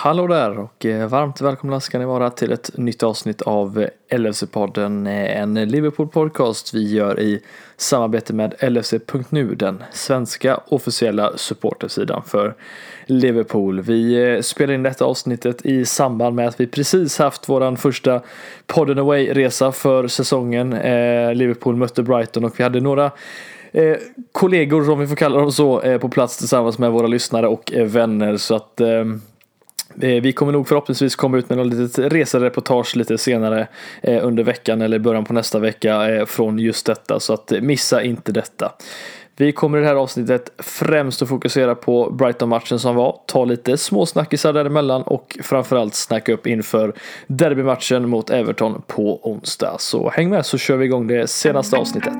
Hallå där och eh, varmt välkomna ska ni vara till ett nytt avsnitt av eh, LFC-podden, eh, en Liverpool-podcast vi gör i samarbete med LFC.nu, den svenska officiella supportersidan för Liverpool. Vi spelar in detta avsnittet i samband med att vi precis haft våran första podden away-resa för säsongen. Liverpool mötte Brighton och vi hade några Eh, kollegor, om vi får kalla dem så, eh, på plats tillsammans med våra lyssnare och eh, vänner. Så att Eh, Eh, vi kommer nog förhoppningsvis komma ut med något litet resereportage lite senare eh, under veckan eller början på nästa vecka eh, från just detta så att missa inte detta. Vi kommer i det här avsnittet främst att fokusera på Brighton-matchen som var, ta lite småsnackisar däremellan och framförallt snacka upp inför derbymatchen mot Everton på onsdag. Så häng med så kör vi igång det senaste avsnittet.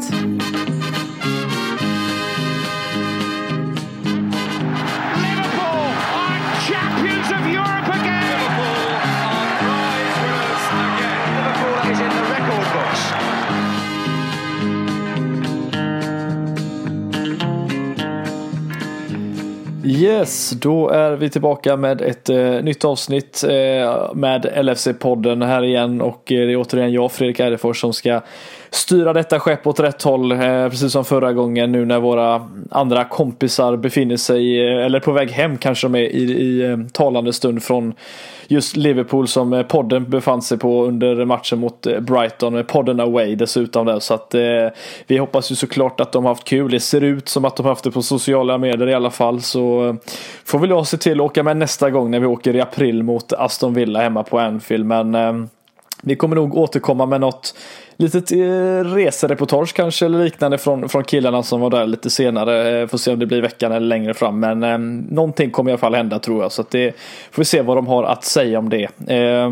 Yes, då är vi tillbaka med ett eh, nytt avsnitt eh, med LFC-podden här igen. Och eh, det är återigen jag, Fredrik Eidefors, som ska styra detta skepp åt rätt håll. Eh, precis som förra gången nu när våra andra kompisar befinner sig, eh, eller på väg hem kanske de är i, i eh, talande stund från just Liverpool som podden befann sig på under matchen mot Brighton. Podden away dessutom där. Så att vi hoppas ju såklart att de har haft kul. Det ser ut som att de har haft det på sociala medier i alla fall. Så får väl jag se till att åka med nästa gång när vi åker i april mot Aston Villa hemma på Anfield. Men vi kommer nog återkomma med något litet eh, resereportage kanske eller liknande från, från killarna som var där lite senare. Eh, får se om det blir veckan eller längre fram. Men eh, någonting kommer i alla fall hända tror jag. Så att det får vi se vad de har att säga om det. Eh,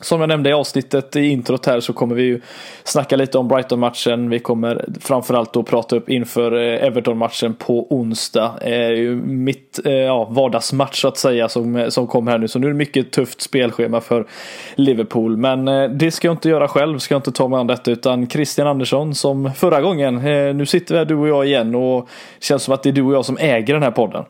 som jag nämnde i avsnittet i introt här så kommer vi ju snacka lite om Brighton-matchen. Vi kommer framförallt då prata upp inför eh, Everton-matchen på onsdag. Eh, det är ju mitt eh, ja, vardagsmatch så att säga som, som kommer här nu. Så nu är det mycket tufft spelschema för Liverpool. Men det ska jag inte göra själv, ska jag inte ta mig an detta utan Christian Andersson som förra gången. Nu sitter vi här du och jag igen och det känns som att det är du och jag som äger den här podden.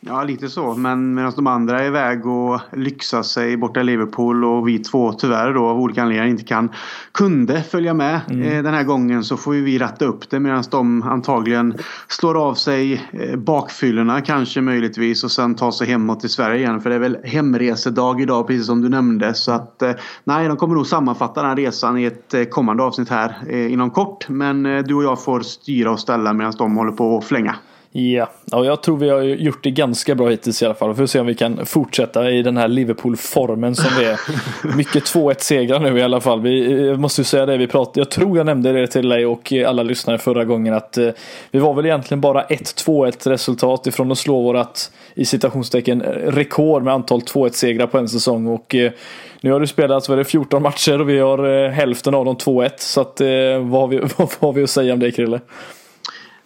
Ja, lite så. Men medan de andra är iväg och lyxar sig borta i Liverpool och vi två tyvärr då av olika anledningar inte kan kunde följa med mm. eh, den här gången så får ju vi ratta upp det medan de antagligen slår av sig eh, bakfyllorna kanske möjligtvis och sen tar sig hemåt till Sverige igen. För det är väl hemresedag idag precis som du nämnde. Så att eh, nej, de kommer nog sammanfatta den här resan i ett kommande avsnitt här inom kort. Men du och jag får styra och ställa medan de håller på att flänga. Ja, och jag tror vi har gjort det ganska bra hittills i alla fall. Vi får se om vi kan fortsätta i den här Liverpool-formen som det är. Mycket 2-1 segrar nu i alla fall. Vi måste ju säga det, vi pratade, jag tror jag nämnde det till dig och alla lyssnare förra gången att eh, vi var väl egentligen bara ett 2-1 resultat ifrån att slå vårat i citationstecken rekord med antal 2-1 segrar på en säsong och eh, nu har det spelats vad det, 14 matcher och vi har eh, hälften av dem 2-1 så att vad har vi, vad har vi att säga om det Krille?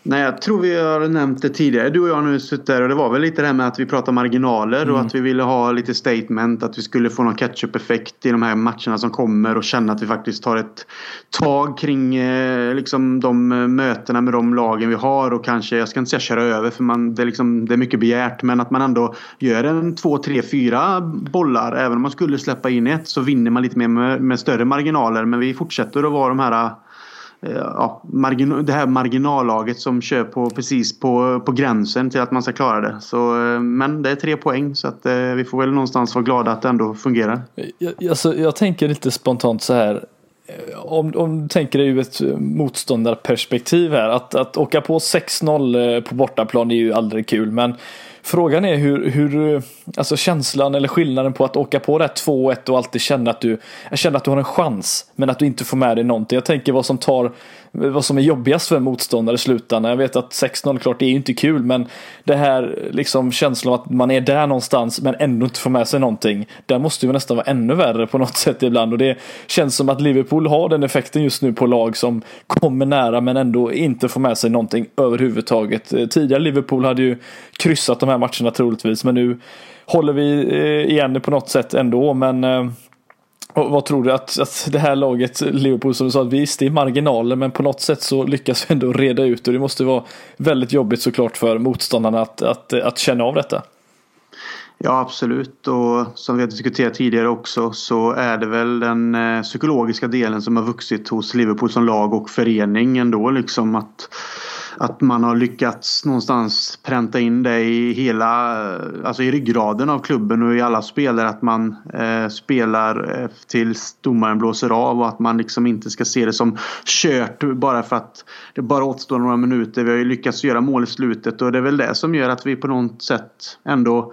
Nej, jag tror vi har nämnt det tidigare. Du och jag nu suttit där och det var väl lite det här med att vi pratar marginaler mm. och att vi ville ha lite statement. Att vi skulle få någon catch-up-effekt i de här matcherna som kommer och känna att vi faktiskt tar ett tag kring eh, liksom de eh, mötena med de lagen vi har och kanske, jag ska inte säga köra över för man, det, är liksom, det är mycket begärt men att man ändå gör en två, tre, fyra bollar. Även om man skulle släppa in ett så vinner man lite mer med, med större marginaler men vi fortsätter att vara de här Eh, ja, margin det här marginallaget som kör på, precis på, på gränsen till att man ska klara det. Så, eh, men det är tre poäng så att, eh, vi får väl någonstans vara glada att det ändå fungerar. Jag, alltså, jag tänker lite spontant så här. Eh, om, om du tänker dig ur ett motståndarperspektiv här. Att, att åka på 6-0 på bortaplan är ju aldrig kul. Men Frågan är hur, hur, eh, alltså känslan eller skillnaden på att åka på det här 2-1 och alltid känna att du, känner att du har en chans men att du inte får med dig någonting. Jag tänker vad som tar vad som är jobbigast för en motståndare i slutändan. Jag vet att 6-0 klart det är ju inte kul men det här liksom känslan av att man är där någonstans men ändå inte får med sig någonting. Där måste ju nästan vara ännu värre på något sätt ibland och det känns som att Liverpool har den effekten just nu på lag som kommer nära men ändå inte får med sig någonting överhuvudtaget. Eh, tidigare Liverpool hade ju kryssat de här matcherna troligtvis men nu håller vi eh, igen det på något sätt ändå. Men eh, och vad tror du att, att det här laget, Liverpool som du sa, visst det är marginaler men på något sätt så lyckas vi ändå reda ut och det måste vara väldigt jobbigt såklart för motståndarna att, att, att känna av detta. Ja absolut. Och som vi har diskuterat tidigare också så är det väl den eh, psykologiska delen som har vuxit hos Liverpool som lag och förening ändå liksom att att man har lyckats någonstans pränta in det i hela, alltså i ryggraden av klubben och i alla spelare att man eh, spelar eh, tills domaren blåser av och att man liksom inte ska se det som kört bara för att det bara återstår några minuter. Vi har ju lyckats göra mål i slutet och det är väl det som gör att vi på något sätt ändå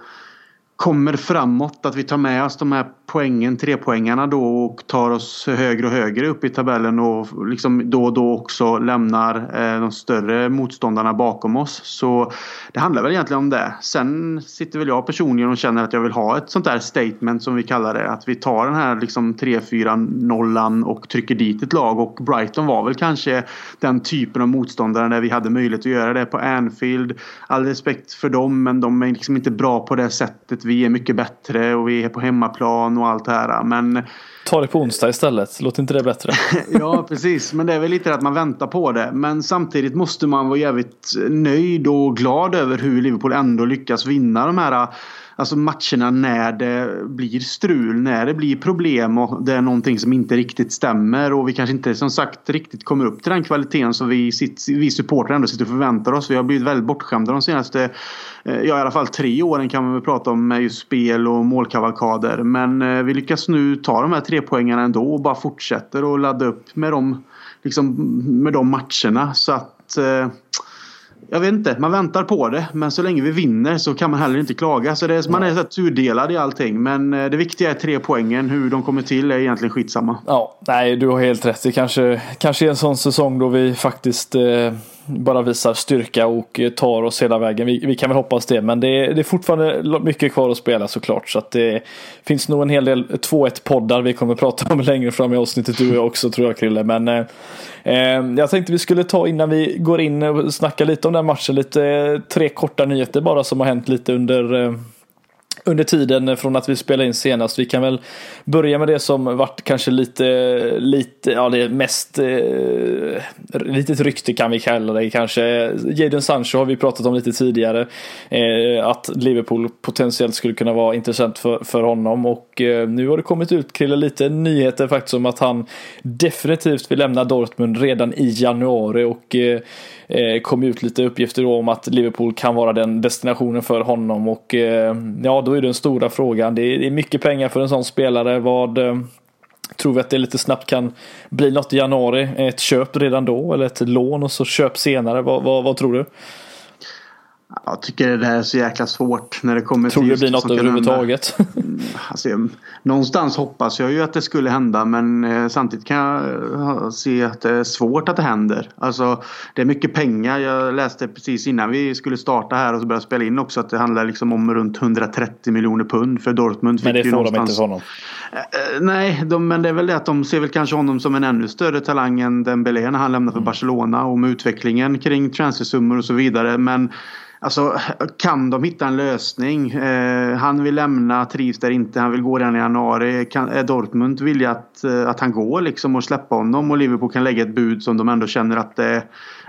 kommer framåt. Att vi tar med oss de här poängen, trepoängarna då och tar oss högre och högre upp i tabellen och liksom då och då också lämnar eh, de större motståndarna bakom oss. Så det handlar väl egentligen om det. Sen sitter väl jag personligen och känner att jag vill ha ett sånt där statement som vi kallar det. Att vi tar den här liksom 3-4 nollan och trycker dit ett lag och Brighton var väl kanske den typen av motståndare där vi hade möjlighet att göra det på Anfield. All respekt för dem men de är liksom inte bra på det sättet. Vi är mycket bättre och vi är på hemmaplan och allt det här. Men... Ta det på onsdag istället, låter inte det bättre? ja precis, men det är väl lite att man väntar på det. Men samtidigt måste man vara jävligt nöjd och glad över hur Liverpool ändå lyckas vinna de här Alltså matcherna när det blir strul, när det blir problem och det är någonting som inte riktigt stämmer och vi kanske inte som sagt riktigt kommer upp till den kvaliteten som vi, vi supportrar ändå sitter och förväntar oss. Vi har blivit väldigt bortskämda de senaste, eh, ja i alla fall tre åren kan man väl prata om med just spel och målkavalkader. Men eh, vi lyckas nu ta de här tre poängarna ändå och bara fortsätter och ladda upp med de, liksom, med de matcherna. Så att eh, jag vet inte, man väntar på det. Men så länge vi vinner så kan man heller inte klaga. Så är, man är så tudelad i allting. Men eh, det viktiga är tre poängen. Hur de kommer till är egentligen skitsamma. Ja, nej du har helt rätt. Det kanske, kanske är en sån säsong då vi faktiskt eh, bara visar styrka och tar oss hela vägen. Vi, vi kan väl hoppas det. Men det är, det är fortfarande mycket kvar att spela såklart. Så att det finns nog en hel del 2-1 poddar vi kommer prata om längre fram i avsnittet du och jag också tror jag Krille. Men eh, eh jag tänkte vi skulle ta innan vi går in och snacka lite om den matchen, lite eh, tre korta nyheter bara som har hänt lite under eh, under tiden från att vi spelade in senast. Vi kan väl börja med det som varit kanske lite, lite ja det mest, eh, litet rykte kan vi kalla det kanske. Jadon Sancho har vi pratat om lite tidigare. Eh, att Liverpool potentiellt skulle kunna vara intressant för, för honom och eh, nu har det kommit ut Krille lite nyheter faktiskt om att han definitivt vill lämna Dortmund redan i januari och eh, eh, kom ut lite uppgifter om att Liverpool kan vara den destinationen för honom och eh, ja, då är den stora frågan. Det är, det är mycket pengar för en sån spelare. Vad eh, Tror vi att det lite snabbt kan bli något i januari? Ett köp redan då eller ett lån och så köp senare? Vad, vad, vad tror du? Jag tycker det där är så jäkla svårt när det kommer Tror till det blir något överhuvudtaget? Mm, alltså, någonstans hoppas jag ju att det skulle hända men eh, samtidigt kan jag se att det är svårt att det händer. Alltså det är mycket pengar. Jag läste precis innan vi skulle starta här och börja spela in också att det handlar liksom om runt 130 miljoner pund för Dortmund. Men det får de inte för honom? Eh, eh, nej, de, men det är väl det att de ser väl kanske honom som en ännu större talang än Dembélé när han lämnar för mm. Barcelona och med utvecklingen kring transfersummor och så vidare. Men Alltså kan de hitta en lösning? Eh, han vill lämna, trivs där inte, han vill gå redan i januari. Kan, är Dortmund villiga att, eh, att han går liksom och släppa honom och Liverpool kan lägga ett bud som de ändå känner att det,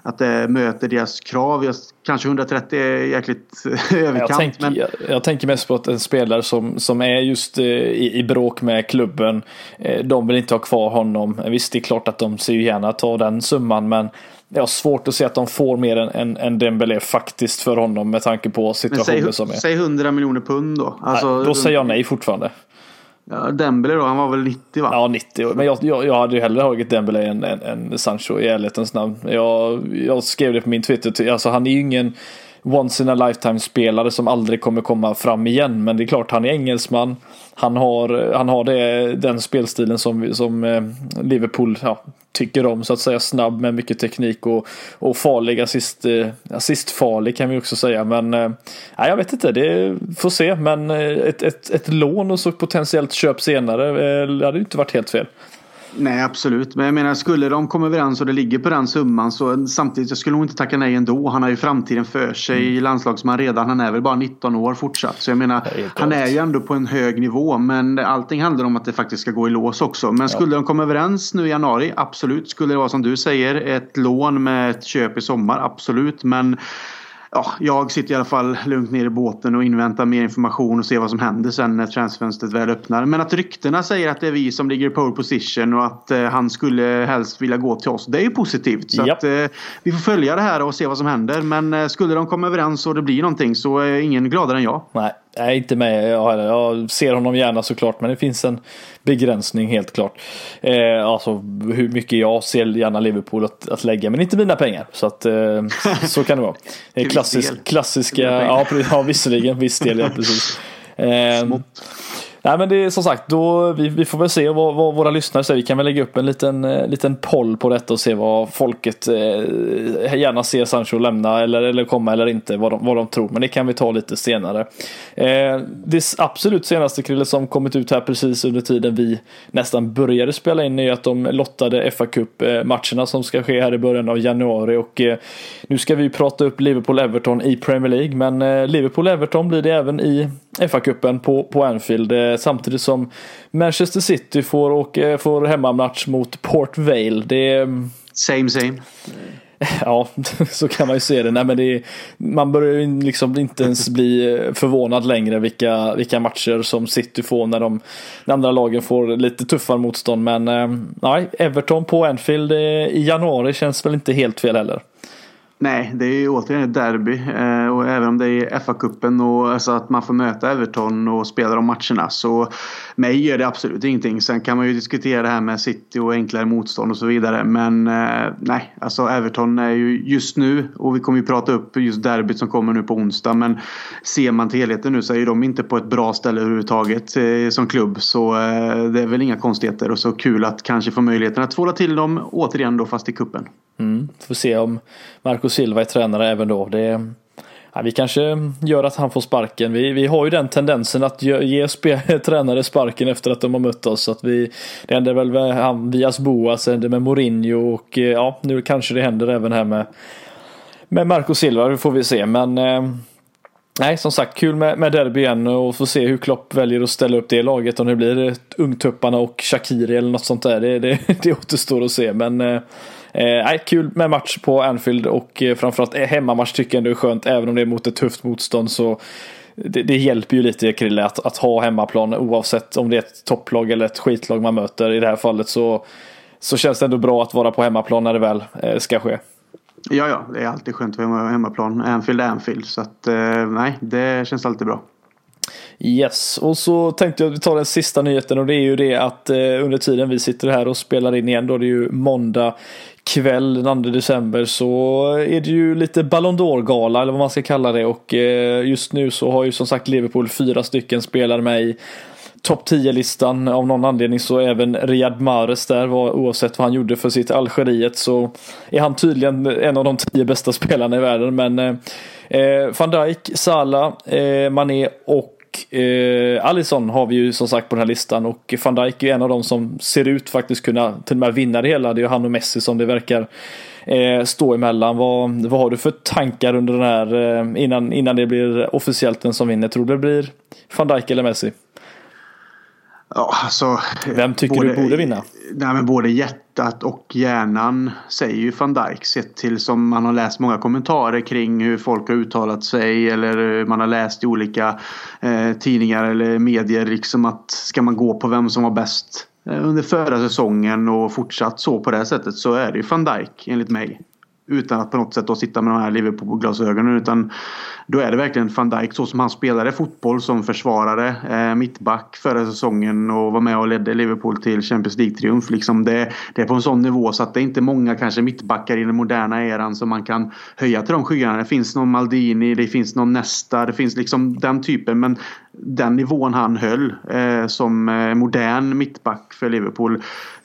att det möter deras krav. Jag, kanske 130 är jäkligt överkant. Jag tänker, men... jag, jag tänker mest på att en spelare som, som är just eh, i, i bråk med klubben. Eh, de vill inte ha kvar honom. Visst, det är klart att de ser ju gärna ta den summan men jag har svårt att se att de får mer än, än, än Dembélé faktiskt för honom med tanke på situationen säg, som är. Säg 100 miljoner pund då. Alltså, nej, då säger jag nej fortfarande. Ja, Dembélé då, han var väl 90 va? Ja, 90. Men jag, jag, jag hade ju hellre tagit Dembélé än, än, än Sancho i ärlighetens namn. Jag, jag skrev det på min Twitter, alltså han är ju ingen once in a lifetime spelare som aldrig kommer komma fram igen. Men det är klart, han är engelsman. Han har, han har det, den spelstilen som, som eh, Liverpool ja, tycker om så att säga. Snabb med mycket teknik och, och farlig assist, eh, assistfarlig kan vi också säga. Men eh, nej, jag vet inte, det får se. Men ett, ett, ett lån och så potentiellt köp senare det hade inte varit helt fel. Nej absolut. Men jag menar skulle de komma överens och det ligger på den summan så samtidigt jag skulle nog inte tacka nej ändå. Han har ju framtiden för sig mm. landslagsman redan. Han är väl bara 19 år fortsatt. Så jag menar är han är ju ändå på en hög nivå. Men allting handlar om att det faktiskt ska gå i lås också. Men skulle ja. de komma överens nu i januari? Absolut. Skulle det vara som du säger ett lån med ett köp i sommar? Absolut. Men ja, jag sitter i alla fall lugnt ner i båten och inväntar mer information och ser vad som händer sen när transfönstret väl öppnar. Men att ryktena säger att det är vi som ligger i pole position och att eh, han skulle helst vilja gå till oss. Det är ju positivt. Så att, eh, vi får följa det här och se vad som händer. Men eh, skulle de komma överens och det blir någonting så är ingen gladare än jag. Nej, Nej, inte med jag, jag ser honom gärna såklart, men det finns en begränsning helt klart. Eh, alltså hur mycket jag ser gärna Liverpool att, att lägga, men inte mina pengar. Så att eh, så kan det vara. Det är klassisk, klassiska, ja, ja visserligen, viss del, ja precis. Eh, Nej men det är som sagt, då, vi, vi får väl se vad, vad, våra lyssnare säger. Vi kan väl lägga upp en liten, eh, liten poll på detta och se vad folket eh, gärna ser Sancho lämna eller, eller komma eller inte, vad de, vad de tror. Men det kan vi ta lite senare. Eh, det absolut senaste Krille som kommit ut här precis under tiden vi nästan började spela in är att de lottade fa Cup-matcherna eh, som ska ske här i början av januari. Och eh, nu ska vi prata upp Liverpool-Everton i Premier League. Men eh, Liverpool-Everton blir det även i FA-cupen på, på Anfield. Eh, samtidigt som Manchester City får, åka, får hemmamatch mot Port Vale. Det. Mm, same same. Ja, så kan man ju se det. Nej, men det är, man börjar ju liksom inte ens bli förvånad längre vilka, vilka matcher som City får när de, de andra lagen får lite tuffare motstånd. Men eh, nej, Everton på Anfield i januari känns väl inte helt fel heller. Nej, det är ju återigen ett derby. Eh, och även om det är FA-cupen och alltså att man får möta Everton och spela de matcherna. Så mig gör det absolut ingenting. Sen kan man ju diskutera det här med City och enklare motstånd och så vidare. Men eh, nej, alltså Everton är ju just nu och vi kommer ju prata upp just derbyt som kommer nu på onsdag. Men ser man till helheten nu så är de inte på ett bra ställe överhuvudtaget eh, som klubb. Så eh, det är väl inga konstigheter och så kul att kanske få möjligheten att tvåla till dem återigen då fast i kuppen. Mm, får se om Marco Silva är tränare även då. Det, ja, vi kanske gör att han får sparken. Vi, vi har ju den tendensen att ge, ge tränare sparken efter att de har mött oss. att vi, det händer väl med han, Vias Boas, det med Mourinho och eh, ja, nu kanske det händer även här med, med Marco Silva. Det får vi se. Men eh, Nej, som sagt, kul med, med derby igen och få se hur Klopp väljer att ställa upp det laget. Om det blir Ungtupparna och Shakiri eller något sånt där. Det, det, det återstår att se. Men eh, eh, kul med match på Anfield och eh, framförallt hemmamatch tycker jag ändå är skönt även om det är mot ett tufft motstånd så det, det, hjälper ju lite Krille att, att ha hemmaplan oavsett om det är ett topplag eller ett skitlag man möter. I det här fallet så, så känns det ändå bra att vara på hemmaplan när det väl eh, ska ske. Ja, ja, det är alltid skönt att vara hemmaplan. Anfield är Anfield. Så att, eh, nej, det känns alltid bra. Yes, och så tänkte jag att vi tar den sista nyheten och det är ju det att eh, under tiden vi sitter här och spelar in igen då det är ju måndag kväll den 2 december så är det ju lite Ballon d'Or-gala eller vad man ska kalla det och eh, just nu så har ju som sagt Liverpool fyra stycken spelare med i topp 10-listan. Av någon anledning så även Riyad Mahrez där. var Oavsett vad han gjorde för sitt Algeriet så är han tydligen en av de tio bästa spelarna i världen. Men eh, eh van Dijk, Salah, eh, Mané och eh, Alisson har vi ju som sagt på den här listan och van Dijk är en av de som ser ut faktiskt kunna till och med vinna det hela. Det är ju han och Messi som det verkar eh, stå emellan. Vad, vad har du för tankar under den här eh, innan, innan det blir officiellt den som vinner? Tror du det blir van Dijk eller Messi? Ja, alltså, Vem tycker både, du borde vinna? Nej, men både hjärtat och hjärnan säger ju van Dijk sett till som man har läst många kommentarer kring hur folk har uttalat sig eller man har läst i olika eh, tidningar eller medier liksom att ska man gå på vem som var bäst eh, under förra säsongen och fortsatt så på det sättet så är det ju van Dijk enligt mig. Utan att på något sätt då sitta med de här Liverpool-glasögonen. Utan då är det verkligen van Dijk så som han spelade fotboll som försvarare. Eh, mittback förra säsongen och var med och ledde Liverpool till Champions League-triumf. Liksom det, det, är på en sån nivå så att det är inte många kanske mittbackar i den moderna eran som man kan höja till de skyarna. Det finns någon Maldini, det finns någon Nesta, det finns liksom den typen. Men den nivån han höll eh, som eh, modern mittback för Liverpool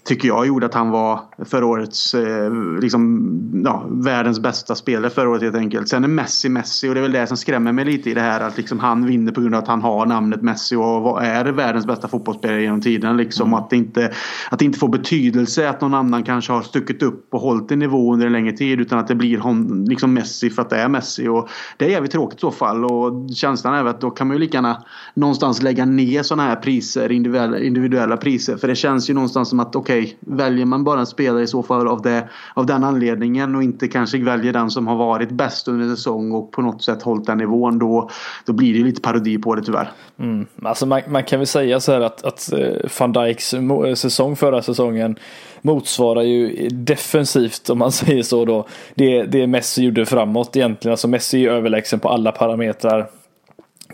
tycker jag gjorde att han var förra årets, eh, liksom, ja, världens bästa spelare förra året helt enkelt. Sen är Messi Messi och det är väl det som skrämmer mig lite i det här att liksom han vinner på grund av att han har namnet Messi och är världens bästa fotbollsspelare genom tiden. Liksom. Mm. Att, det inte, att det inte får betydelse att någon annan kanske har stuckit upp och hållit en nivå under en längre tid utan att det blir hon, liksom Messi för att det är Messi. Och det är jävligt tråkigt i så fall och känslan är att då kan man ju lika gärna någonstans lägga ner sådana här priser, individuella, individuella priser. För det känns ju någonstans som att okej, okay, väljer man bara en spelare i så fall av, det, av den anledningen och inte kanske väljer den som har varit bäst under säsong och på något sätt hållit den nivån då, då blir det lite parodi på det tyvärr. Mm. Alltså man, man, kan väl säga så här att, att eh, van Dijks eh, säsong förra säsongen motsvarar ju defensivt om man säger så då det, det Messi gjorde framåt egentligen. Alltså Messi är överlägsen på alla parametrar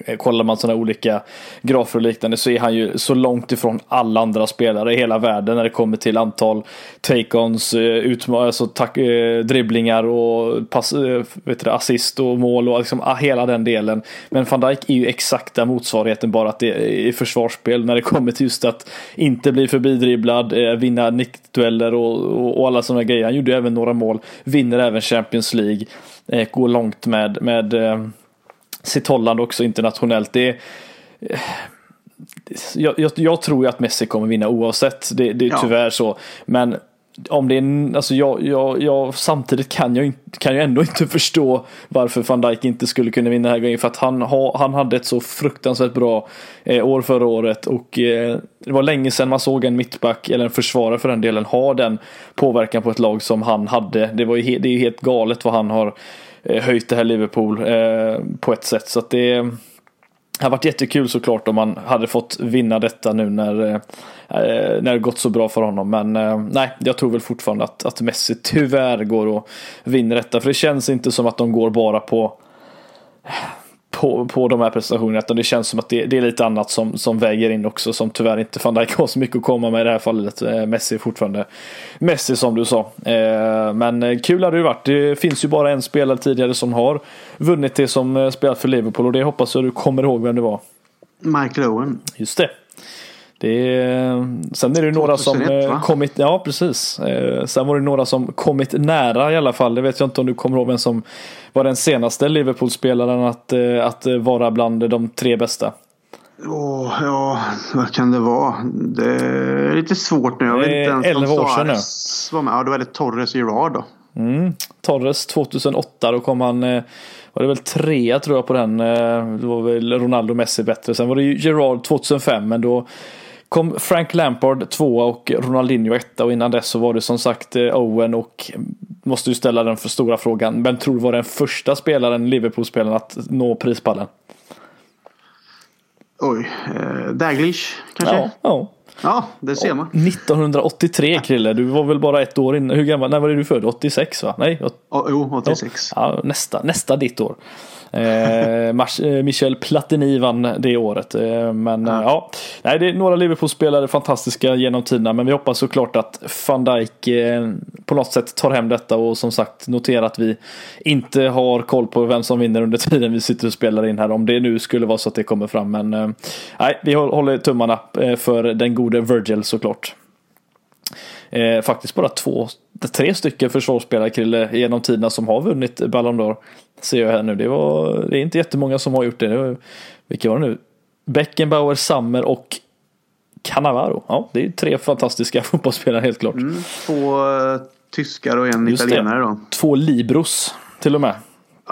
Eh, kollar man sådana olika grafer och liknande så är han ju så långt ifrån alla andra spelare i hela världen när det kommer till antal take-ons, eh, alltså tack, eh, dribblingar och pass, vet du, assist och mål och liksom ah, hela den delen. Men van Dijk är ju exakta motsvarigheten bara att det är i försvarsspel när det kommer till just att inte bli förbidribblad, vinna nickdueller och, och, och alla sådana grejer. Han gjorde även några mål, vinner även Champions League, går långt med, med sitt hållande också internationellt. Det är, jag, jag, jag, tror ju att Messi kommer vinna oavsett. Det, det är ja. tyvärr så. Men om det är, alltså jag, jag, jag, samtidigt kan jag, kan jag ändå inte förstå varför van Dijk inte skulle kunna vinna den här gången. För att han, ha, han hade ett så fruktansvärt bra eh, år förra året. Och eh, det var länge sedan man såg en mittback, eller en försvarare för den delen, ha den påverkan på ett lag som han hade. Det, var ju, det är ju helt galet vad han har Eh, Eh, höjt det här Liverpool eh, på ett sätt. Så att det Har varit jättekul såklart om man hade fått vinna detta nu när, eh, eh när det gått så bra för honom. Men eh, nej, jag tror väl fortfarande att, att Messi tyvärr går och vinner detta. För det känns inte som att de går bara på på, på de här prestationerna. Utan det känns som att det, det, är lite annat som, som väger in också. Som tyvärr inte van Dijk har så mycket att komma med i det här fallet. Eh, Messi är fortfarande Messi som du sa. Eh, men eh, kul har det varit. Det finns ju bara en spelare tidigare som har vunnit det som spelat för Liverpool. Och det hoppas jag du kommer ihåg vem det var. Michael Owen. Just det. Det är, sen är det några 2001, som va? kommit, ja precis. Sen var det några som kommit nära i alla fall. Det vet jag inte om du kommer ihåg vem som var den senaste Liverpool-spelaren att, eh, att vara bland de tre bästa? Oh, ja, vad kan det vara? Det är lite svårt nu. Jag vet inte ens 11 år sedan nu. Var med. Ja, då är det Torres Gerard då. Mm. Torres 2008, då kom han, eh, var det väl trea tror jag på den. Eh, det var väl Ronaldo Messi bättre. Sen var det ju Gerard 2005, men då kom Frank Lampard tvåa och Ronaldinho etta och innan dess så var det som sagt Owen och måste ju ställa den för stora frågan. Vem tror du var den första spelaren, Liverpool-spelaren, att nå prispallen? Oj, eh, Daglish kanske? Ja, ja. Ja, det ser man. 1983 Krille, du var väl bara ett år innan. Hur gammal, när var det du född? 86 va? Nej? Oh, jo, 86. Ja, nästa, nästa ditt år. Eh, eh, Michel Platini vann det året. Eh, men ja. ja, nej, det är några Liverpool-spelare fantastiska genom tiderna. Men vi hoppas såklart att van Dijk på något sätt tar hem detta och som sagt notera att vi inte har koll på vem som vinner under tiden vi sitter och spelar in här. Om det nu skulle vara så att det kommer fram. Men nej, vi håller tummarna för den gode Virgil såklart. Eh, faktiskt bara två, tre stycken försvarsspelare Krille genom tiderna som har vunnit Ballon d'Or. Ser jag här nu. Det, var, det är inte jättemånga som har gjort det. det var, vilka var det nu? Beckenbauer, Sammer och Cannavaro. Ja, det är tre fantastiska fotbollsspelare helt klart. Mm, två uh, tyskar och en Just italienare då. Två Libros till och med.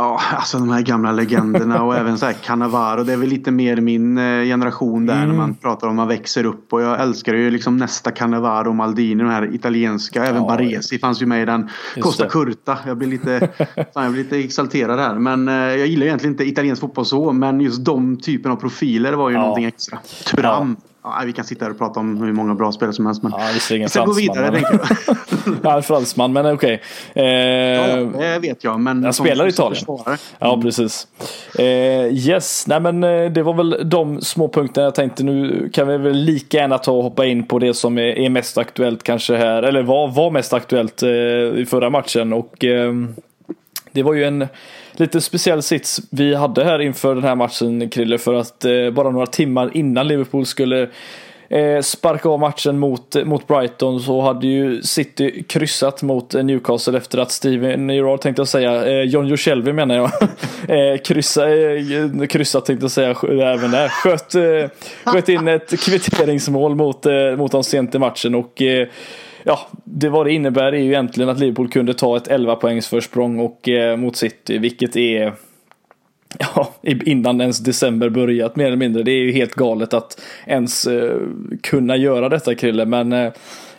Ja, alltså de här gamla legenderna och även så här Cannavaro. Det är väl lite mer min eh, generation där mm. när man pratar om att man växer upp. Och jag älskar ju liksom nästa Cannavaro, Maldini, de här italienska. Även ja, Baresi fanns ju med i den. Costa det. Curta. Jag blir lite, fan, jag blir lite exalterad här. Men eh, jag gillar egentligen inte italiensk fotboll så. Men just de typen av profiler var ju ja. någonting extra. Turam. Ja. Ja, vi kan sitta här och prata om hur många bra spelare som helst. Men ja, vi ska gå vidare men... tänker jag. ja, fransman, men okej. Okay. Eh... Ja, det vet jag. Men jag spelar i Italien. Mm. Ja, precis. Eh, yes, nej men eh, det var väl de små punkterna jag tänkte. Nu kan vi väl lika gärna ta och hoppa in på det som är, är mest aktuellt kanske här. Eller var, var mest aktuellt eh, i förra matchen. Och eh, det var ju en lite speciell sits vi hade här inför den här matchen Krille för att eh, bara några timmar innan Liverpool skulle eh, sparka av matchen mot, eh, mot Brighton så hade ju City kryssat mot eh, Newcastle efter att Steven Gerrard tänkte jag säga, eh, John Joshelvi menar jag, eh, kryssa, eh, kryssat tänkte jag säga även där, sköt, eh, sköt in ett kvitteringsmål mot, eh, mot dem sent i matchen och eh, ja, det vad det innebär är ju egentligen att Liverpool kunde ta ett 11 poängs försprång och, eh, mot City, vilket är Ja, innan ens december börjat mer eller mindre. Det är ju helt galet att ens eh, kunna göra detta Krille. Men eh,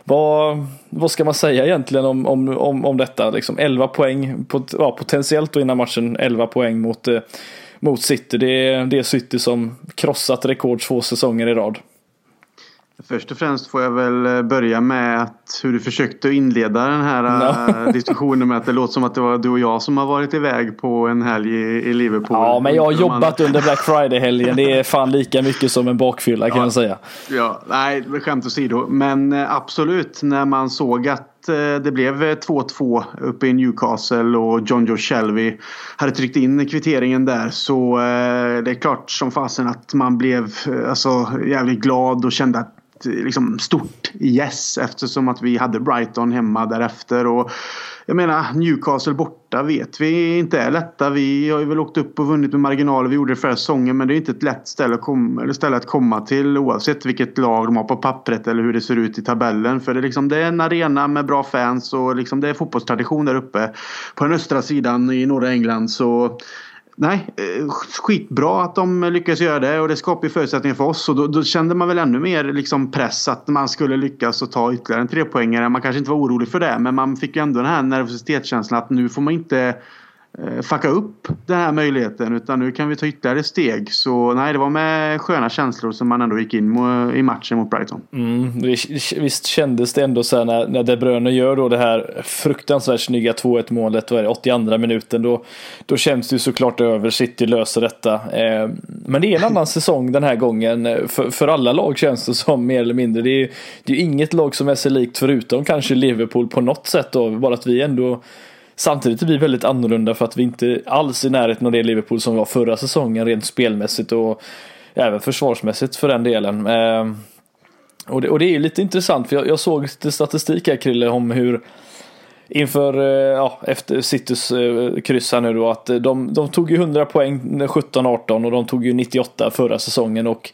vad, vad ska man säga egentligen om, om, om, om detta? Liksom 11 poäng, pot, ja, potentiellt då innan matchen 11 poäng mot, eh, mot City. Det är, det är City som krossat rekord två säsonger i rad. Först och främst får jag väl eh, börja med att hur du försökte inleda den här no. diskussionen med att det låter som att det var du och jag som har varit iväg på en helg i, Liverpool. Ja, men jag har jobbat under Black Friday-helgen. Det är fan lika mycket som en bakfylla kan ja. jag säga. Ja, nej, skämt åsido. Men eh, absolut, när man såg att eh, det blev 2-2 uppe i Newcastle och John Joe Shelby hade tryckt in kvitteringen där så det är klart som fasen att man blev alltså, jävligt glad och kände att liksom stort yes eftersom att vi hade Brighton hemma därefter. Och jag menar Newcastle borta vet vi inte är lätta. Vi har ju väl åkt upp och vunnit med marginaler. Vi gjorde det förra säsongen men det är inte ett lätt ställe att, komma, eller ställe att komma till oavsett vilket lag de har på pappret eller hur det ser ut i tabellen. För det är, liksom, det är en arena med bra fans och liksom det är fotbollstradition där uppe. På den östra sidan i norra England så Nej, eh, skitbra att de lyckas göra det och det skapar ju förutsättningar för oss. Och då, då, kände man väl ännu mer liksom press att man skulle lyckas och ta ytterligare en trepoängare. Man kanske inte var orolig för det men man fick ju ändå den här nervositetskänslan att nu får man inte fucka upp den här möjligheten utan nu kan vi ta ytterligare steg. Så nej, det var med sköna känslor som man ändå gick in i matchen mot Brighton. Mm, visst kändes det ändå så här när, när De Bruyne gör då det här fruktansvärt snygga 2-1 målet, vad är det, 82 minuten, då, då känns det ju såklart över, City löser detta. Eh, men det är en annan säsong den här gången, för, för alla lag känns det som mer eller mindre. Det är ju det är inget lag som är sig likt förutom kanske Liverpool på något sätt då, bara att vi ändå Samtidigt är vi väldigt annorlunda för att vi inte alls är i närheten av det Liverpool som var förra säsongen rent spelmässigt och även försvarsmässigt för den delen. Ehm, och det, och det är lite intressant för jag, jag såg lite statistik här Krille om hur inför, eh, ja, efter Citys eh, kryss här nu då att de, de tog ju 100 poäng 17-18 och de tog ju 98 förra säsongen och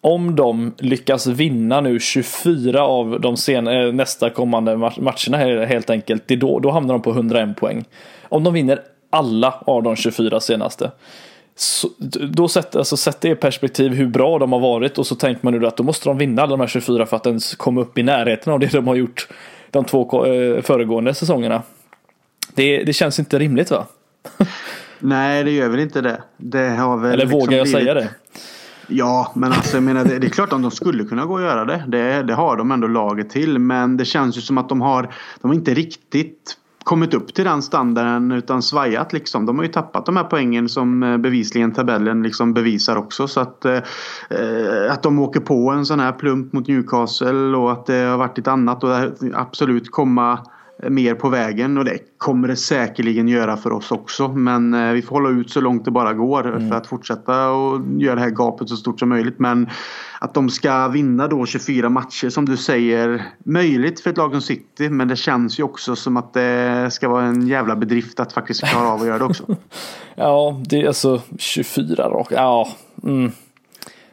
om de lyckas vinna nu 24 av de sen, eh, nästa kommande matcherna helt enkelt, det då, då hamnar de på 101 poäng. Om de vinner alla av de 24 senaste. Så, då sätter alltså, sätt det i perspektiv hur bra de har varit och så tänker man nu att då måste de vinna alla de här 24 för att ens komma upp i närheten av det de har gjort de två eh, föregående säsongerna. Det, det känns inte rimligt va? Nej, det gör väl inte det. det har väl Eller liksom vågar jag blivit... säga det? Ja, men alltså jag menar det, det, är klart att de skulle kunna gå och göra det. det. Det har de ändå laget till. Men det känns ju som att de har, de har inte riktigt kommit upp till den standarden utan svajat liksom. De har ju tappat de här poängen som eh, bevisligen tabellen liksom bevisar också. Så att, eh, att de åker på en sån här plump mot Newcastle och att det har varit ett annat och absolut komma mer på vägen och det kommer det säkerligen göra för oss också. Men eh, vi får hålla ut så långt det bara går mm. för att fortsätta och göra det här gapet så stort som möjligt. Men att de ska vinna då 24 matcher som du säger, möjligt för ett lag som City. Men det känns ju också som att det ska vara en jävla bedrift att faktiskt klara av att göra det också. ja, det är alltså 24 raka. Ja, mm.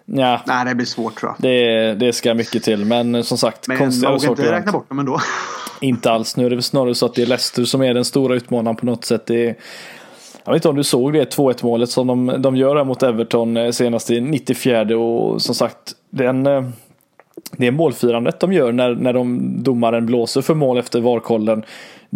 Ja. Nej, det blir svårt tror jag. Det, det ska mycket till, men som sagt. Men man vågar inte räkna bort dem ändå. Inte alls. Nu är det snarare så att det är Leicester som är den stora utmanaren på något sätt. Det är, jag vet inte om du såg det 2-1 målet som de, de gör här mot Everton eh, senast i 94 och som sagt den eh, det målfirandet de gör när, när de, domaren blåser för mål efter varkollen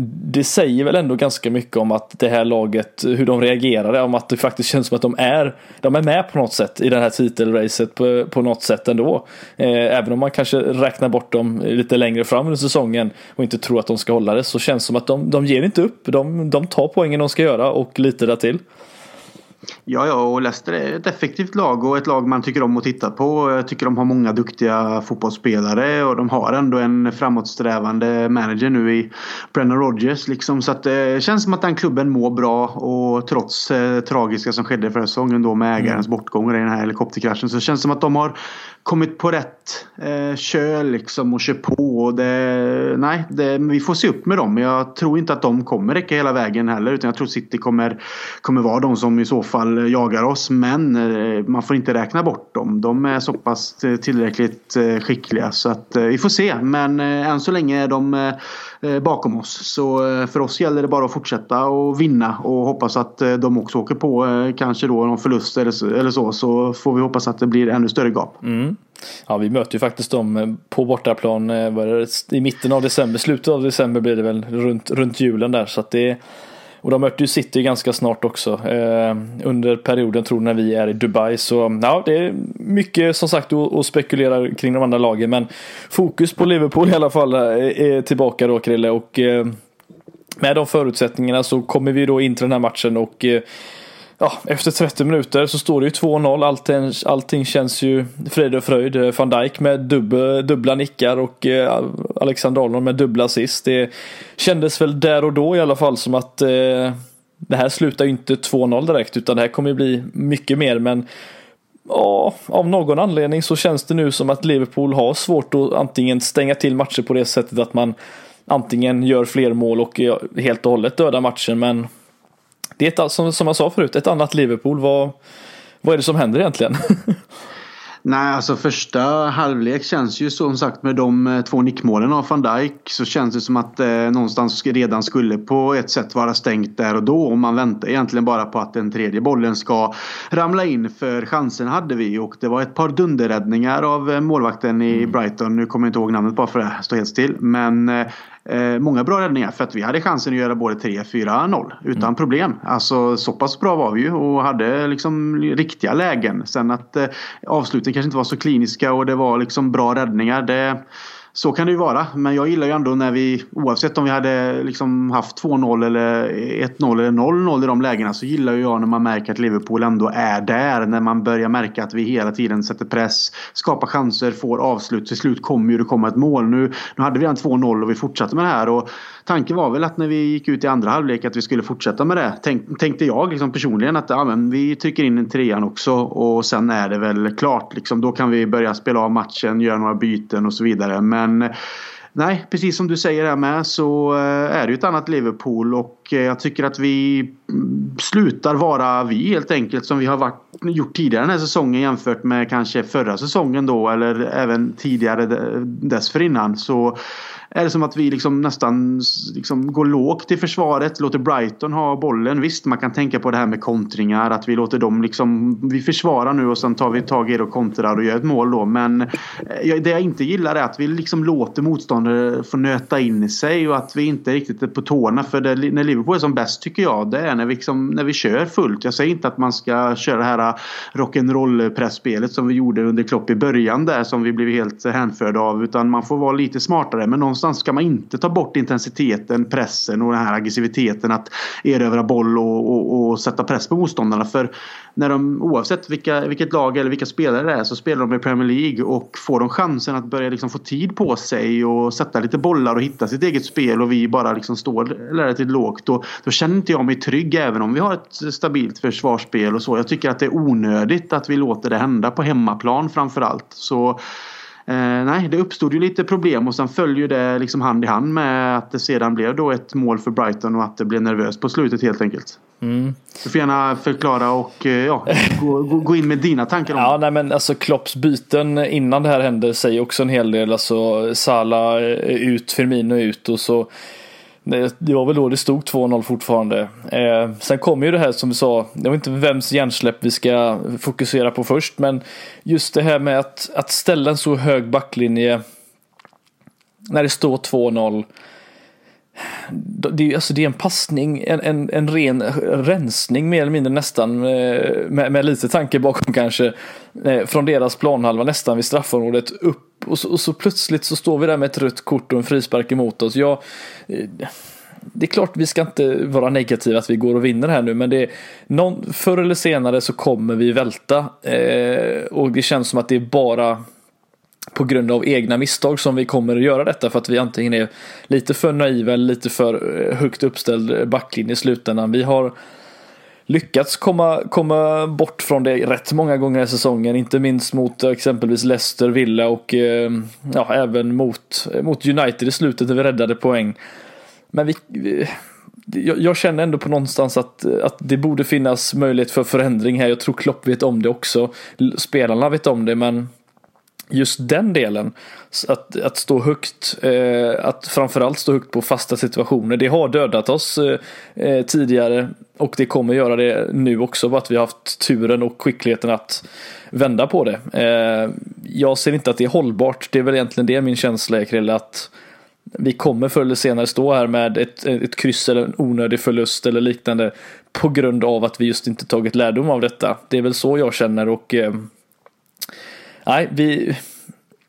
det säger väl ändå ganska mycket om att det här laget, hur de reagerade, om att det faktiskt känns som att de är, de är med på något sätt i det här titelracet på, på något sätt ändå. Eh, även om man kanske räknar bort dem lite längre fram under säsongen och inte tror att de ska hålla det så känns det som att de, de ger inte upp. De, de tar poängen de ska göra och lite där till. Ja, ja, och Leicester är ett effektivt lag och ett lag man tycker om att titta på. Jag tycker de har många duktiga fotbollsspelare och de har ändå en framåtsträvande manager nu i Brennan Rodgers. Liksom. Så att det känns som att den klubben mår bra och trots eh, tragiska som skedde förra säsongen då med ägarens mm. bortgång och den här helikopterkraschen så känns det som att de har kommit på rätt eh, köl liksom och kör på. Och det, nej, det, vi får se upp med dem. Jag tror inte att de kommer räcka hela vägen heller. Utan jag tror City kommer, kommer vara de som i så fall jagar oss. Men eh, man får inte räkna bort dem. De är så pass eh, tillräckligt eh, skickliga. Så att eh, vi får se. Men eh, än så länge är de eh, Eh, bakom oss. Så eh, för oss gäller det bara att fortsätta och vinna och hoppas att eh, de också åker på kanske då någon förlust eller så. Så får vi hoppas att det blir ännu större gap. Mm. Ja, vi möter ju faktiskt dem på bortaplan i mitten av december, slutet av december blir det väl runt, runt julen där. Så att det, och de möter ju City ganska snart också eh, under perioden tror jag när vi är i Dubai. Så ja, det är mycket som sagt att spekulera kring de andra lagen. Men fokus på Liverpool i alla fall eh, är tillbaka då Krille. Och eh, med de förutsättningarna så kommer vi då in till den här matchen och eh, ja, efter 30 minuter så står det ju 2-0. Allting, allting känns ju frid och fröjd. Eh, van Dijk med dubbel, dubbla nickar och eh, Alexander Arnold med dubbla assist. Det kändes väl där och då i alla fall som att eh, det här slutar ju inte 2-0 direkt utan det här kommer ju bli mycket mer. Men ja, av någon anledning så känns det nu som att Liverpool har svårt att antingen stänga till matcher på det sättet att man antingen gör fler mål och eh, helt och hållet dödar matchen. Men det är ett, som, som jag sa förut, ett annat Liverpool. Vad, vad är det som händer egentligen? Nej, alltså första halvlek känns ju som sagt med de eh, två nickmålen av van Dijk så känns det som att eh, någonstans redan skulle på ett sätt vara stängt där och då. Och man väntar egentligen bara på att den tredje bollen ska ramla in för chansen hade vi och det var ett par dunderräddningar av eh, målvakten i mm. Brighton. Nu kommer jag inte ihåg namnet bara för att stå helt still. Men eh, Eh, många bra räddningar för att vi hade chansen att göra både 3-4-0 utan mm. problem. Alltså så pass bra var vi ju och hade liksom riktiga lägen. Sen att eh, avsluten kanske inte var så kliniska och det var liksom bra räddningar. Det, så kan det ju vara. Men jag gillar ju ändå när vi oavsett om vi hade liksom haft 2-0 eller 1-0 eller 0-0 i de lägena så gillar ju jag när man märker att Liverpool ändå är där. När man börjar märka att vi hela tiden sätter press, skapar chanser, får avslut. Till slut kommer ju det komma ett mål. Nu, nu hade vi redan 2-0 och vi fortsatte med det här. Och tanken var väl att när vi gick ut i andra halvlek att vi skulle fortsätta med det. Tänk, tänkte jag liksom personligen att ja, men vi trycker in en trean också och sen är det väl klart. Liksom. Då kan vi börja spela av matchen, göra några byten och så vidare. Men nej, precis som du säger här med så eh, är det ju ett annat Liverpool och eh, jag tycker att vi mm, slutar vara vi helt enkelt som vi har varit, gjort tidigare den här säsongen jämfört med kanske förra säsongen då eller även tidigare dessförinnan. Så är det som att vi liksom nästan liksom går lågt i försvaret. Låter Brighton ha bollen. Visst, man kan tänka på det här med kontringar. Att vi låter dem liksom... Vi försvarar nu och sen tar vi tag i det och kontrar och gör ett mål då. Men eh, det jag inte gillar är att vi liksom låter motståndare få nöta in sig och att vi inte riktigt är på tårna. För det, när Liverpool är som bäst tycker jag det är när vi, liksom, när vi kör fullt. Jag säger inte att man ska köra det här eh, rock'n'roll pressspelet som vi gjorde under Klopp i början där som vi blev helt eh, hänförda av. Utan man får vara lite smartare. Men någonstans ska man inte ta bort intensiteten, pressen och den här aggressiviteten att erövra boll och, och, och sätta press på motståndarna. För när de, oavsett vilka, vilket lag eller vilka spelare det är så spelar de i Premier League och får de chansen att börja liksom få tid på sig och sätta lite bollar och hitta sitt eget spel och vi bara liksom står relativt lågt. Då, då känner inte jag mig trygg även om vi har ett stabilt försvarsspel och så. Jag tycker att det är onödigt att vi låter det hända på hemmaplan framförallt. Så Eh, nej, det uppstod ju lite problem och sen följer det liksom hand i hand med att det sedan blev då ett mål för Brighton och att det blev nervöst på slutet helt enkelt. Mm. Du får gärna förklara och eh, ja, gå, gå, in med dina tankar om Ja, nej men alltså Klopps byten innan det här hände säger också en hel del. Alltså Sala ut, Firmino ut och så det var väl då det stod 2-0 fortfarande. Eh, sen kommer ju det här som vi sa, jag vet inte vems hjärnsläpp vi ska fokusera på först, men just det här med att, att ställa en så hög backlinje när det står 2-0. Det, alltså det är en passning, en, en, en ren rensning mer eller mindre nästan eh, med, med lite tanke bakom kanske eh, från deras planhalva nästan vid straffområdet upp och så, och så, plötsligt så står vi där med ett rött kort och en frispark emot oss. Jag, eh, det är klart vi ska inte vara negativa att vi går och vinner här nu men det är någon, förr eller senare så kommer vi välta eh, och det känns som att det är bara på grund av egna misstag som vi kommer att göra detta för att vi antingen är lite för naiva eller lite för eh, högt uppställd backlinje i slutändan. Vi har lyckats komma, komma bort från det rätt många gånger i säsongen. Inte minst mot eh, exempelvis Leicester, Villa och eh, ja, även mot, eh, mot United i slutet när vi räddade poäng. Men vi, vi jag, jag, känner ändå på någonstans att, att det borde finnas möjlighet för förändring här. Jag tror Klopp vet om det också. Spelarna vet om det men just den delen, att, att stå högt, eh, att framförallt stå högt på fasta situationer, det har dödat oss eh, eh, tidigare och det kommer göra det nu också, bara att vi har haft turen och skickligheten att vända på det. Eh, jag ser inte att det är hållbart, det är väl egentligen det min känsla är Krille, att vi kommer förr eller senare stå här med ett, ett kryss eller en onödig förlust eller liknande på grund av att vi just inte tagit lärdom av detta. Det är väl så jag känner och eh, nej, vi,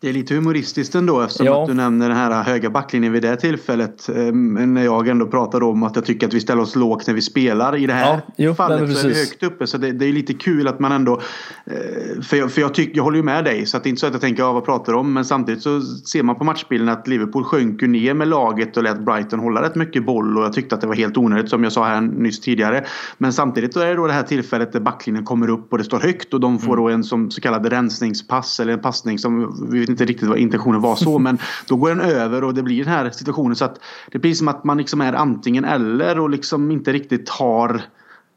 det är lite humoristiskt ändå eftersom ja. att du nämner den här höga backlinjen vid det tillfället. Ehm, när jag ändå pratade om att jag tycker att vi ställer oss lågt när vi spelar. I det här ja, jo, fallet så är vi högt uppe. Så det, det, är lite kul att man ändå... Eh, för jag, för jag, tyck, jag håller ju med dig. Så att det är inte så att jag tänker, ja, vad pratar du om? Men samtidigt så ser man på matchbilden att Liverpool sjönk ju ner med laget och lät Brighton hålla rätt mycket boll. Och jag tyckte att det var helt onödigt som jag sa här nyss tidigare. Men samtidigt så är det då det här tillfället där backlinjen kommer upp och det står högt. Och de får mm. då en som så kallad rensningspass eller en passning som vi vet inte riktigt vad intentionen var så. men då går den över och det blir den här situationen så att det blir som att man liksom är antingen eller och liksom inte riktigt har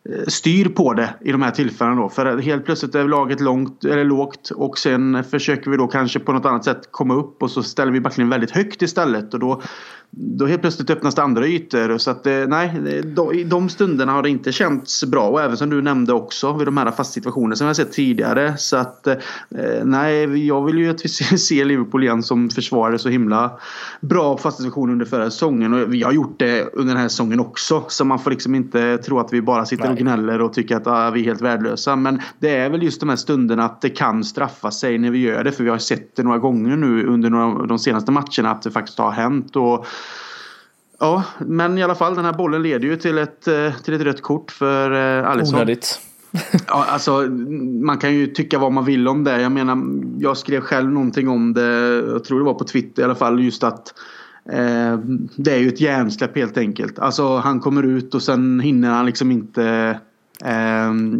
eh, styr på det i de här tillfällena då. För helt plötsligt är laget långt eller lågt och sen försöker vi då kanske på något annat sätt komma upp och så ställer vi backlinjen väldigt högt istället och då då helt plötsligt öppnas det andra ytor. Så att eh, nej, i de stunderna har det inte känts bra. Och även som du nämnde också vid de här fasta situationerna som jag sett tidigare. Så att eh, nej, jag vill ju att vi ser Liverpool igen som försvarade så himla bra fasta situationer under förra säsongen. Och vi har gjort det under den här säsongen också. Så man får liksom inte tro att vi bara sitter och gnäller och tycker att ah, vi är helt värdelösa. Men det är väl just de här stunderna att det kan straffa sig när vi gör det. För vi har sett det några gånger nu under några, de senaste matcherna att det faktiskt har hänt. Och Ja, men i alla fall den här bollen leder ju till ett, eh, till ett rött kort för eh, Alisson. Onödigt. ja, alltså, man kan ju tycka vad man vill om det. Jag menar, jag skrev själv någonting om det. Jag tror det var på Twitter i alla fall. Just att eh, det är ju ett hjärnsläpp helt enkelt. Alltså han kommer ut och sen hinner han liksom inte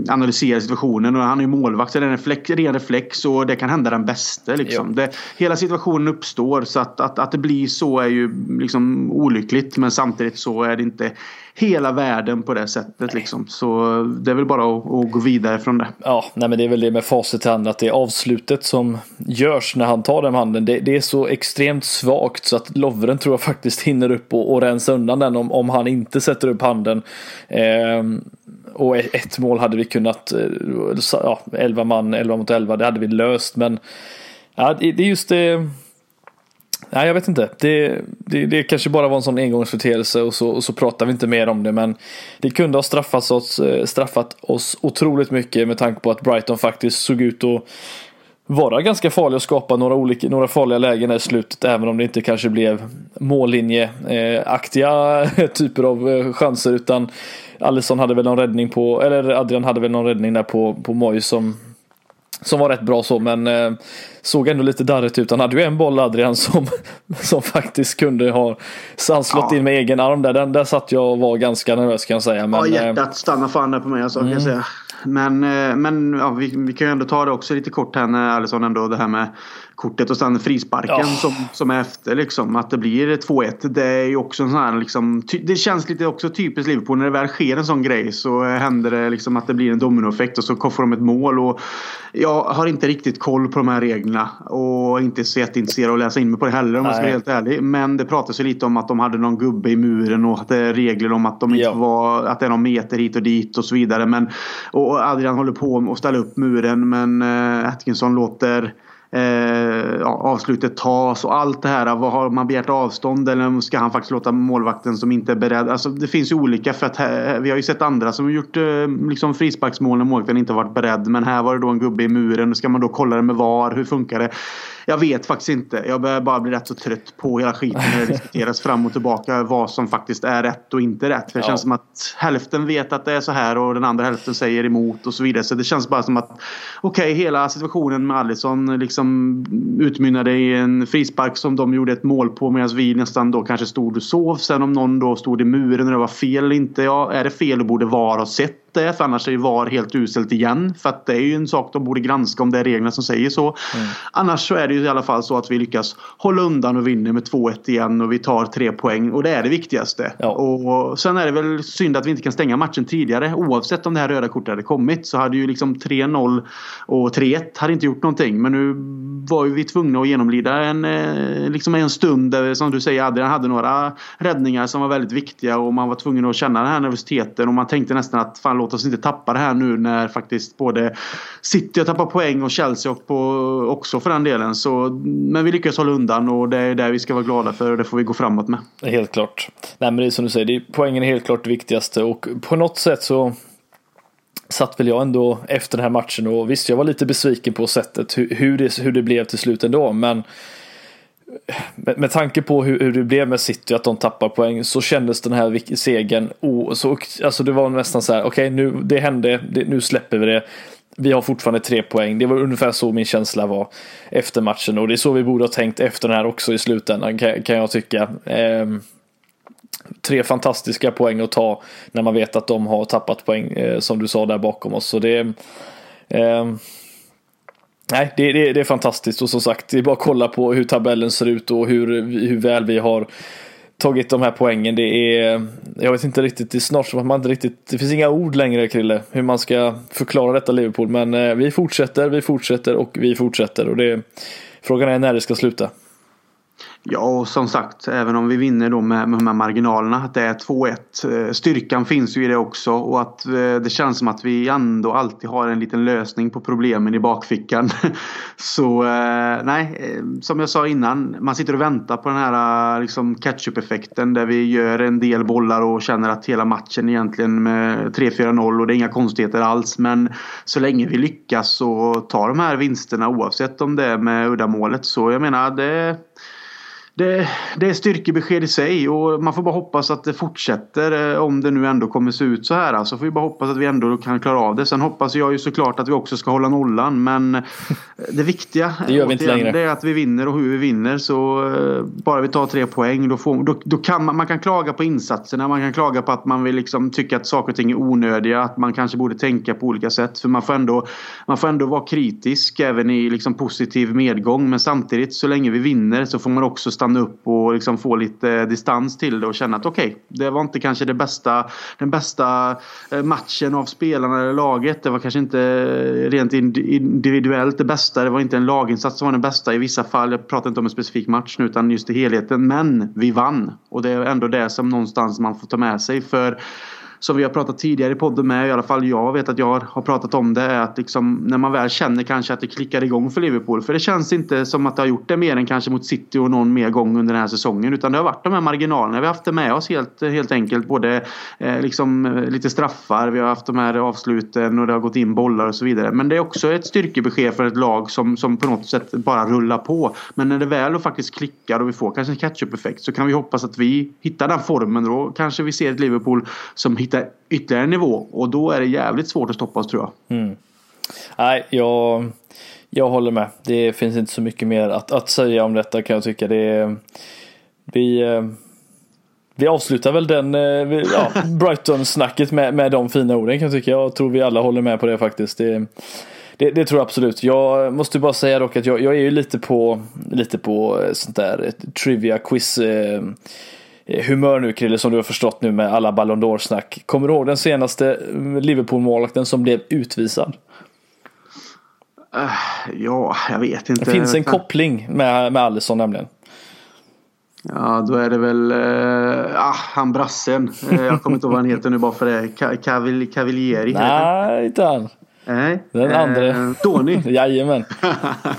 analysera situationen. Och han är ju målvakt så det är en reflex, ren reflex och det kan hända den bästa. Liksom. Det, hela situationen uppstår så att, att, att det blir så är ju liksom olyckligt. Men samtidigt så är det inte hela världen på det sättet. Liksom. Så det är väl bara att, att, gå vidare från det. Ja, nej, men det är väl det med facit i hand att det är avslutet som görs när han tar den handen. Det, det är så extremt svagt så att Lovren tror jag faktiskt hinner upp och, och rensa undan den om, om han inte sätter upp handen. Eh, och ett mål hade vi kunnat, eh, ja, 11 man, 11 mot 11, det hade vi löst. Men ja, det, är just det. Nej, jag vet inte. Det, det, det kanske bara var en sån engångsföreteelse och så, och så pratar vi inte mer om det. Men det kunde ha straffat oss, eh, straffat oss otroligt mycket med tanke på att Brighton faktiskt såg ut att vara ganska farlig och skapa några, olika, några farliga lägen i slutet. Även om det inte kanske blev mållinjeaktiga typer av eh, chanser. Utan Alisson hade väl någon räddning på, eller Adrian hade väl någon räddning där på, på Moj som som var rätt bra så men eh, såg ändå lite darrigt ut. Han hade ju en boll Adrian som, som faktiskt kunde ha han slått ja. in med egen arm där. Den där satt jag och var ganska nervös kan jag säga. Men, ja hjärtat eh, stannade fan där på mig alltså, mm. kan jag mm. säga. Men, eh, men ja, vi, vi kan ju ändå ta det också lite kort här när Alisson ändå det här med kortet och sen frisparken ja. som, som är efter liksom. Att det blir 2-1. Det är ju också en sån här liksom. Det känns lite också typiskt Liverpool. När det väl sker en sån grej så händer det liksom att det blir en dominoeffekt och så får de ett mål. Och jag har inte riktigt koll på de här reglerna. Och inte så jätteintresserad av att läsa in mig på det heller om jag ska vara helt ärlig. Men det pratas ju lite om att de hade någon gubbe i muren och att det är regler om att de inte ja. var, att det är någon meter hit och dit och så vidare. Men, och Adrian håller på att ställa upp muren men äh, Atkinson låter eh, avslutet tas och allt det här. Vad har man begärt avstånd eller ska han faktiskt låta målvakten som inte är beredd? Alltså det finns ju olika för att här, vi har ju sett andra som har gjort eh, liksom frisparksmål när målvakten inte varit beredd. Men här var det då en gubbe i muren. Ska man då kolla det med VAR? Hur funkar det? Jag vet faktiskt inte. Jag börjar bara bli rätt så trött på hela skiten när det diskuteras fram och tillbaka vad som faktiskt är rätt och inte rätt. För det ja. känns som att hälften vet att det är så här och den andra hälften säger emot och så vidare. Så det känns bara som att okej, okay, hela situationen med Alisson liksom utmynnade i en frispark som de gjorde ett mål på medan vi nästan då kanske stod och sov. Sen om någon då stod i muren och det var fel eller inte. Ja, är det fel då borde VAR ha sett det är. För annars är VAR helt uselt igen. För att det är ju en sak de borde granska om det är reglerna som säger så. Mm. Annars så är det ju i alla fall så att vi lyckas hålla undan och vinner med 2-1 igen och vi tar tre poäng. Och det är det viktigaste. Ja. Och sen är det väl synd att vi inte kan stänga matchen tidigare. Oavsett om det här röda kortet hade kommit så hade ju liksom 3-0 och 3-1 hade inte gjort någonting. Men nu var ju vi tvungna att genomlida en, eh, liksom en stund där som du säger Adrian hade några räddningar som var väldigt viktiga och man var tvungen att känna den här nervositeten och man tänkte nästan att fan låt oss inte tappa det här nu när faktiskt både City har tappat poäng och Chelsea och på, också för den delen. Så, men vi lyckas hålla undan och det är det vi ska vara glada för och det får vi gå framåt med. Helt klart. Nej men det är som du säger, det är, poängen är helt klart det viktigaste och på något sätt så satt väl jag ändå efter den här matchen och visst jag var lite besviken på sättet hur, hur, det, hur det blev till slut ändå men med, med tanke på hur, hur, det blev med City, att de tappar poäng, så kändes den här segern, oh, så, alltså det var nästan så här, okej okay, nu, det hände, det, nu släpper vi det. Vi har fortfarande tre poäng. Det var ungefär så min känsla var efter matchen och det är så vi borde ha tänkt efter den här också i slutändan kan, kan jag tycka. Eh, tre fantastiska poäng att ta när man vet att de har tappat poäng eh, som du sa där bakom oss. Så det eh, Nej, det, det, det, är fantastiskt och som sagt, det är bara att kolla på hur tabellen ser ut och hur, hur väl vi har tagit de här poängen. Det är, jag vet inte riktigt, det är snart som att man inte riktigt, det finns inga ord längre Krille, hur man ska förklara detta Liverpool. Men eh, vi fortsätter, vi fortsätter och vi fortsätter och det, frågan är när det ska sluta. Ja, och som sagt, även om vi vinner då med, med de här marginalerna, att det är 2-1. Eh, styrkan finns ju i det också och att eh, det känns som att vi ändå alltid har en liten lösning på problemen i bakfickan. Så eh, nej, eh, som jag sa innan, man sitter och väntar på den här eh, liksom, catch-up-effekten där vi gör en del bollar och känner att hela matchen egentligen med 3-4-0 och det är inga konstigheter alls. Men så länge vi lyckas och tar de här vinsterna oavsett om det är med uddamålet så jag menar det det, det är styrkebesked i sig och man får bara hoppas att det fortsätter eh, om det nu ändå kommer se ut så här. Alltså får vi bara hoppas att vi ändå kan klara av det. Sen hoppas jag ju såklart att vi också ska hålla nollan men det viktiga det gör vi inte längre. det är att vi vinner och hur vi vinner. Så eh, bara vi tar tre poäng då, får, då, då kan man, man kan klaga på insatserna. Man kan klaga på att man vill liksom tycka att saker och ting är onödiga. Att man kanske borde tänka på olika sätt. För man får ändå, man får ändå vara kritisk även i liksom positiv medgång. Men samtidigt så länge vi vinner så får man också stanna upp och liksom få lite distans till det och känna att okej, okay, det var inte kanske det bästa, den bästa eh, matchen av spelarna eller laget. Det var kanske inte eh, rent individuellt det bästa. Det var inte en laginsats som var den bästa i vissa fall. Jag pratar inte om en specifik match nu utan just i helheten. Men vi vann och det är ändå det som någonstans man får ta med sig. För som vi har pratat tidigare i podden med, i alla fall jag vet att jag har pratat om det, är att liksom, när man väl känner kanske att det klickar igång för Liverpool. För det känns inte som att det har gjort det mer än kanske mot City och någon mer gång under den här säsongen. Utan det har varit de här marginalerna. Vi har haft det med oss helt, helt enkelt. Både eh, liksom, lite straffar, vi har haft de här avsluten och det har gått in bollar och så vidare. Men det är också ett styrkebesked för ett lag som, som på något sätt bara rullar på. Men när det väl faktiskt klickar och vi får kanske en catch-up-effekt så kan vi hoppas att vi hittar den formen. Då kanske vi ser ett Liverpool som hittar hitta ytterligare nivå och då är det jävligt svårt att stoppa oss tror jag. Mm. Nej, jag, jag håller med. Det finns inte så mycket mer att, att säga om detta kan jag tycka. Det, vi, eh, vi avslutar väl den eh, ja, Brighton-snacket med, med de fina orden kan jag tycka. Jag tror vi alla håller med på det faktiskt. Det, det, det, tror jag absolut. Jag måste bara säga dock att jag, jag är ju lite på, lite på eh, sånt där trivia quiz humör nu Krille som du har förstått nu med alla Ballon d'Or-snack. Kommer du ihåg den senaste mm, Liverpool-målvakten som blev utvisad? Uh, ja, jag vet inte. Det finns en koppling med, med Alisson nämligen. Ja, då är det väl uh, ah, han brassen. Uh, jag kommer inte ihåg vad han heter nu bara för det. Cavil Cavalieri. Nej, inte han. Nej. Den uh, andra. Tony. Jajamän.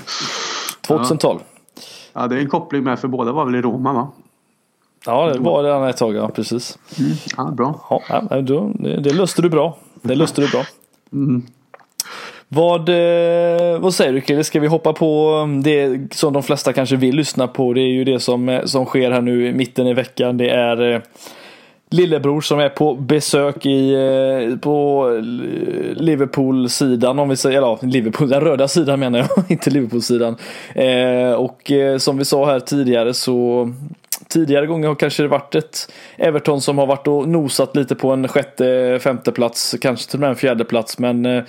2012. Ja, det är en koppling med för båda var väl i Roma va? Ja, det var det ett tag, ja precis. Mm. Ja, bra. Ja, då, det, det löste du bra. Det löste du bra. Mm. Vad, eh, vad säger du Kille? Ska vi hoppa på det som de flesta kanske vill lyssna på? Det är ju det som, eh, som sker här nu i mitten i veckan. Det är eh, lillebror som är på besök i, på Liverpool-sidan om vi säger, eller Liverpool, den röda sidan menar jag, inte Liverpool-sidan. och som vi sa här tidigare så tidigare gånger har kanske det varit ett Everton som har varit och nosat lite på en sjätte, femte plats, kanske till och med en fjärde plats. Men eh,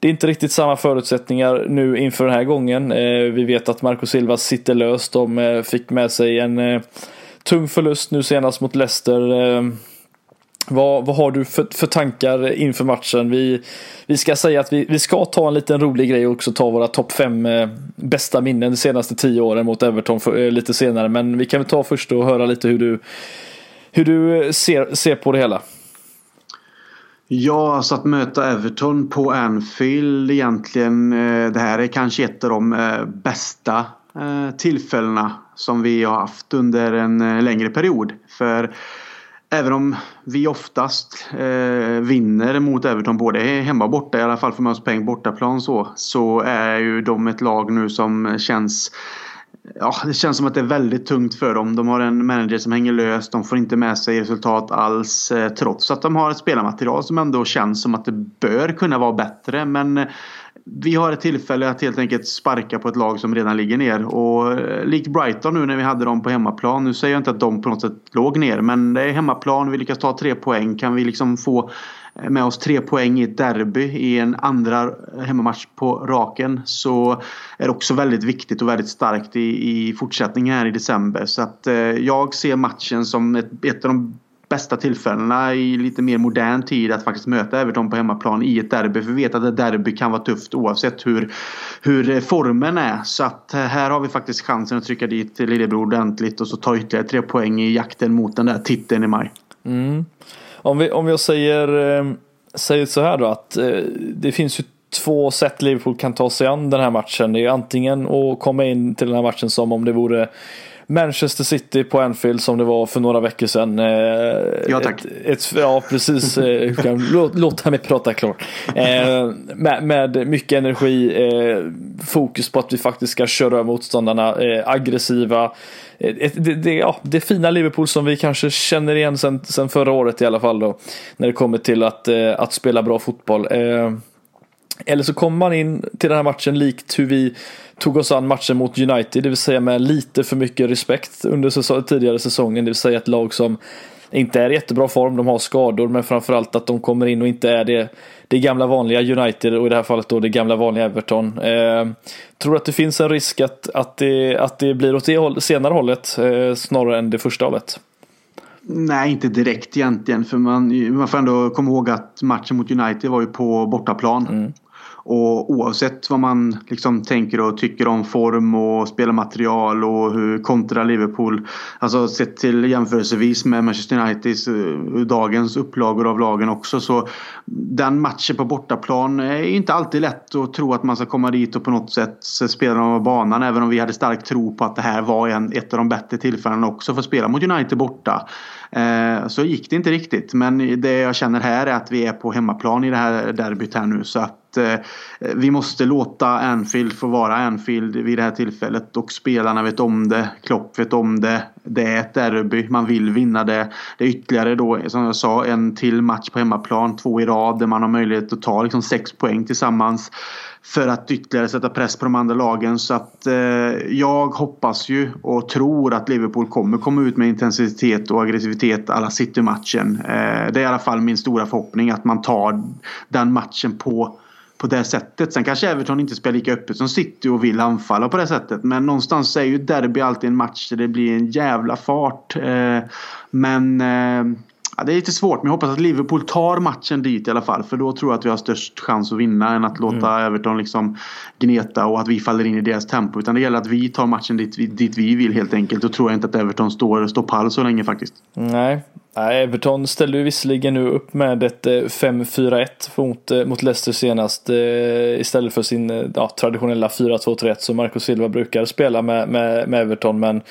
det är inte riktigt samma förutsättningar nu inför den här gången. Eh, vi vet att Marco Silva sitter löst. De eh, fick med sig en tung förlust nu senast mot Leicester. Vad, vad har du för, för tankar inför matchen? Vi, vi ska säga att vi, vi ska ta en liten rolig grej och också ta våra topp fem eh, bästa minnen de senaste tio åren mot Everton för, eh, lite senare. Men vi kan väl ta först och höra lite hur du, hur du eh, ser, ser på det hela. Ja, alltså att möta Everton på Anfield egentligen. Eh, det här är kanske ett av de eh, bästa eh, tillfällena som vi har haft under en eh, längre period. För Även om vi oftast eh, vinner mot Everton både hemma och borta, i alla fall får man oss poäng bortaplan så, så är ju de ett lag nu som känns Ja, det känns som att det är väldigt tungt för dem. De har en manager som hänger löst. De får inte med sig resultat alls. Eh, trots att de har ett spelarmaterial som ändå känns som att det bör kunna vara bättre. Men eh, vi har ett tillfälle att helt enkelt sparka på ett lag som redan ligger ner. Och eh, likt Brighton nu när vi hade dem på hemmaplan. Nu säger jag inte att de på något sätt låg ner. Men det är hemmaplan. Vi lyckas ta tre poäng. Kan vi liksom få med oss tre poäng i ett derby i en andra hemmamatch på raken så är det också väldigt viktigt och väldigt starkt i, i fortsättningen här i december. Så att eh, jag ser matchen som ett, ett av de bästa tillfällena i lite mer modern tid att faktiskt möta Everton på hemmaplan i ett derby. För vi vet att ett derby kan vara tufft oavsett hur, hur formen är. Så att eh, här har vi faktiskt chansen att trycka dit lillebror ordentligt och så ta ytterligare tre poäng i jakten mot den där titeln i maj. Mm. Om, vi, om jag säger, eh, säger så här då att eh, det finns ju två sätt Liverpool kan ta sig an den här matchen. Det är antingen att komma in till den här matchen som om det vore Manchester City på Anfield som det var för några veckor sedan. Eh, ja tack. Ett, ett, ja precis, låt, låt mig prata klart. Med, med, mycket energi, fokus på att vi faktiskt ska köra över motståndarna, aggressiva. Det, det, ja, det fina Liverpool som vi kanske känner igen sen, sen förra året i alla fall då. När det kommer till att, eh, att spela bra fotboll. Eh, eller så kommer man in till den här matchen likt hur vi tog oss an matchen mot United, det vill säga med lite för mycket respekt under säsong, tidigare säsongen, det vill säga ett lag som inte är i jättebra form, de har skador, men framförallt att de kommer in och inte är det, det gamla vanliga United och i det här fallet då det gamla vanliga Everton. Eh, tror att det finns en risk att, att, det, att det blir åt det håll, senare hållet eh, snarare än det första hållet? Nej, inte direkt egentligen. För man, man får ändå komma ihåg att matchen mot United var ju på bortaplan. Mm. Och oavsett vad man liksom tänker och tycker om form och spelarmaterial och hur kontra Liverpool. Alltså sett till jämförelsevis med Manchester Uniteds eh, dagens upplagor av lagen också. Så den matchen på bortaplan är inte alltid lätt att tro att man ska komma dit och på något sätt spela dem av banan. Även om vi hade stark tro på att det här var en, ett av de bättre tillfällena också för att spela mot United borta. Eh, så gick det inte riktigt. Men det jag känner här är att vi är på hemmaplan i det här derbyt här nu. Så att eh, vi måste låta Anfield få vara Anfield vid det här tillfället. Och spelarna vet om det. Klopp vet om det. Det är ett derby. Man vill vinna det. Det är ytterligare då, som jag sa, en till match på hemmaplan. Två i rad där man har möjlighet att ta liksom sex poäng tillsammans för att ytterligare sätta press på de andra lagen. Så att eh, jag hoppas ju och tror att Liverpool kommer komma ut med intensitet och aggressivitet alla City-matchen. Eh, det är i alla fall min stora förhoppning att man tar den matchen på på det sättet. Sen kanske Everton inte spelar lika öppet som City och vill anfalla på det sättet. Men någonstans är ju derby alltid en match där det blir en jävla fart. Eh, men eh, Ja, det är lite svårt men jag hoppas att Liverpool tar matchen dit i alla fall. För då tror jag att vi har störst chans att vinna än att låta mm. Everton liksom gneta och att vi faller in i deras tempo. Utan det gäller att vi tar matchen dit, dit vi vill helt enkelt. Då tror jag inte att Everton står, står pall så länge faktiskt. Nej. Nej, Everton ställde ju visserligen nu upp med ett 5-4-1 eh, mot, eh, mot Leicester senast eh, istället för sin ja, traditionella 4-2-3-1 som Marco Silva brukar spela med, med, med Everton. Men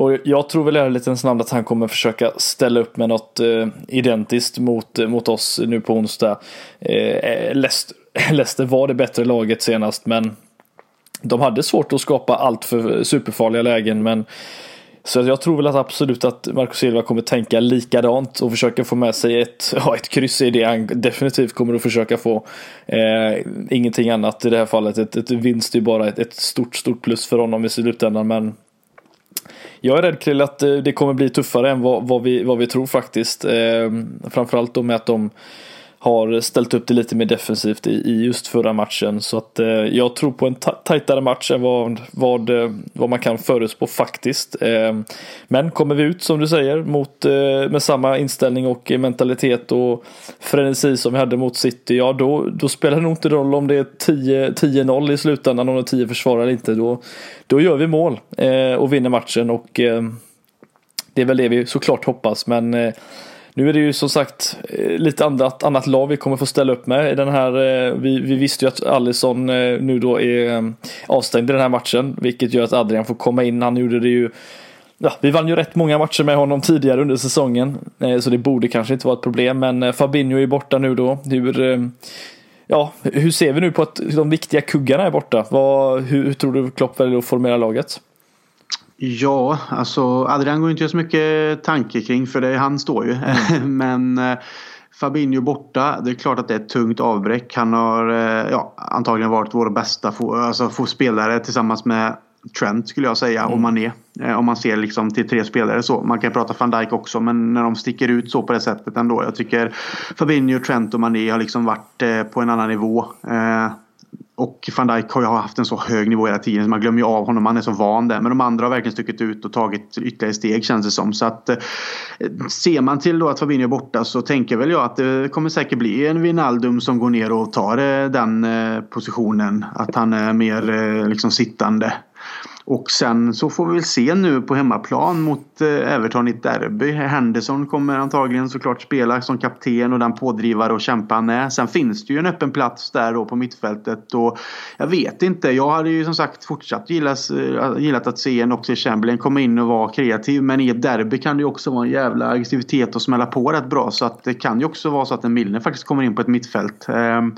och jag tror väl ärlighetens namn att han kommer försöka ställa upp med något eh, identiskt mot, eh, mot oss nu på onsdag. Eh, Leicester, Leicester var det bättre laget senast men de hade svårt att skapa allt för superfarliga lägen men så jag tror väl att absolut att Marco Silva kommer tänka likadant och försöka få med sig ett, ja, ett kryss i det han definitivt kommer att försöka få. Eh, ingenting annat i det här fallet. Ett, ett vinst är bara ett, ett stort, stort plus för honom i slutändan men jag är rädd Krill att eh, det kommer bli tuffare än vad, vad, vi, vad vi tror faktiskt. Eh, framförallt då med att de har ställt upp det lite mer defensivt i, i just förra matchen. Så att eh, jag tror på en tajtare match än vad, vad, eh, vad man kan förutspå faktiskt. Eh, men kommer vi ut som du säger mot, eh, med samma inställning och mentalitet och frenesi som vi hade mot City, ja då, då spelar det nog inte roll om det är 10-0 i slutändan, om det är 10 försvarare eller inte. Då, då gör vi mål eh, och vinner matchen och eh, det är väl det vi såklart hoppas. Men eh, nu är det ju som sagt eh, lite annat, annat lag vi kommer få ställa upp med i den här. Eh, vi, vi visste ju att Allison eh, nu då är avstängd i den här matchen, vilket gör att Adrian får komma in. Han gjorde det ju Ja, vi vann ju rätt många matcher med honom tidigare under säsongen. Så det borde kanske inte vara ett problem. Men Fabinho är borta nu då. Hur, ja, hur ser vi nu på att de viktiga kuggarna är borta? Vad, hur, hur tror du Klopp väljer att formera laget? Ja, alltså Adrian går inte så mycket tanke kring för det, han står ju. Mm. Men eh, Fabinho borta, det är klart att det är ett tungt avbräck. Han har eh, ja, antagligen varit vår bästa få, alltså, spelare tillsammans med Trent skulle jag säga mm. och Mané. Eh, om man ser liksom till tre spelare så. Man kan prata van Dijk också men när de sticker ut så på det sättet ändå. Jag tycker Fabinho, Trent och Mané har liksom varit på en annan nivå. Och van Dijk har ju haft en så hög nivå hela tiden så man glömmer ju av honom. Han är så van där. Men de andra har verkligen stuckit ut och tagit ytterligare steg känns det som. Så att eh, ser man till då att Fabinho är borta så tänker väl jag att det kommer säkert bli en Wijnaldum som går ner och tar eh, den eh, positionen. Att han är mer liksom sittande. Och sen så får vi väl se nu på hemmaplan mot eh, Everton i ett derby. Henderson kommer antagligen såklart spela som kapten och den pådrivare och kämpa han är. Sen finns det ju en öppen plats där då på mittfältet och jag vet inte. Jag hade ju som sagt fortsatt gillas, eh, gillat att se en Oxlade Chamberlain komma in och vara kreativ. Men i ett derby kan det ju också vara en jävla aggressivitet och smälla på rätt bra. Så att det kan ju också vara så att en Milner faktiskt kommer in på ett mittfält. Ehm,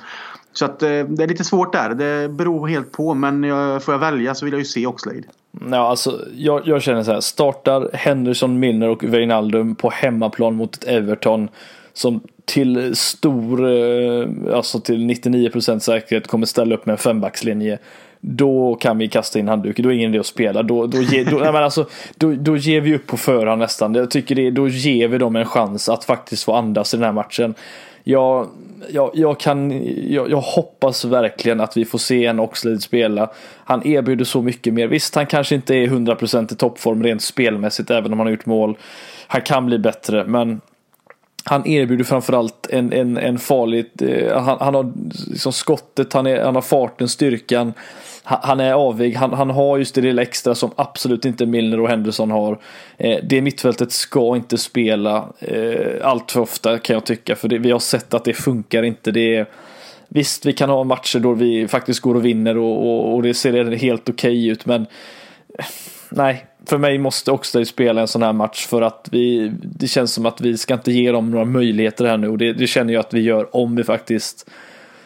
så att eh, det är lite svårt där. Det beror helt på. Men jag, får jag välja så vill jag ju se Oxlade. Ja, alltså, jag, jag känner så här. Startar Henderson, Milner och Wijnaldum på hemmaplan mot ett Everton som till stor, eh, alltså till 99% säkerhet kommer ställa upp med en fembackslinje. Då kan vi kasta in handduken, då är det ingen idé att spela. Då, då, ge, då, nej, men alltså, då, då ger vi upp på förhand nästan. Jag tycker det, då ger vi dem en chans att faktiskt få andas i den här matchen jag, jag, jag, kan, jag, jag, hoppas verkligen att vi får se en Oxlade spela. Han erbjuder så mycket mer. Visst, han kanske inte är 100% i toppform rent spelmässigt även om han har gjort mål. Han kan bli bättre, men han erbjuder framförallt en, en, en farlig, eh, han, han har liksom skottet, han, är, han har farten, styrkan han är avig, han, han har just det lilla extra som absolut inte Milner och Henderson har. Eh, det mittfältet ska inte spela eh, allt för ofta kan jag tycka, för det, vi har sett att det funkar inte. Det är, visst, vi kan ha matcher då vi faktiskt går och vinner och, och, och det ser helt okej okay ut, men eh, nej, för mig måste Oxlade spela en sån här match för att vi, det känns som att vi ska inte ge dem några möjligheter här nu och det, det känner jag att vi gör om vi faktiskt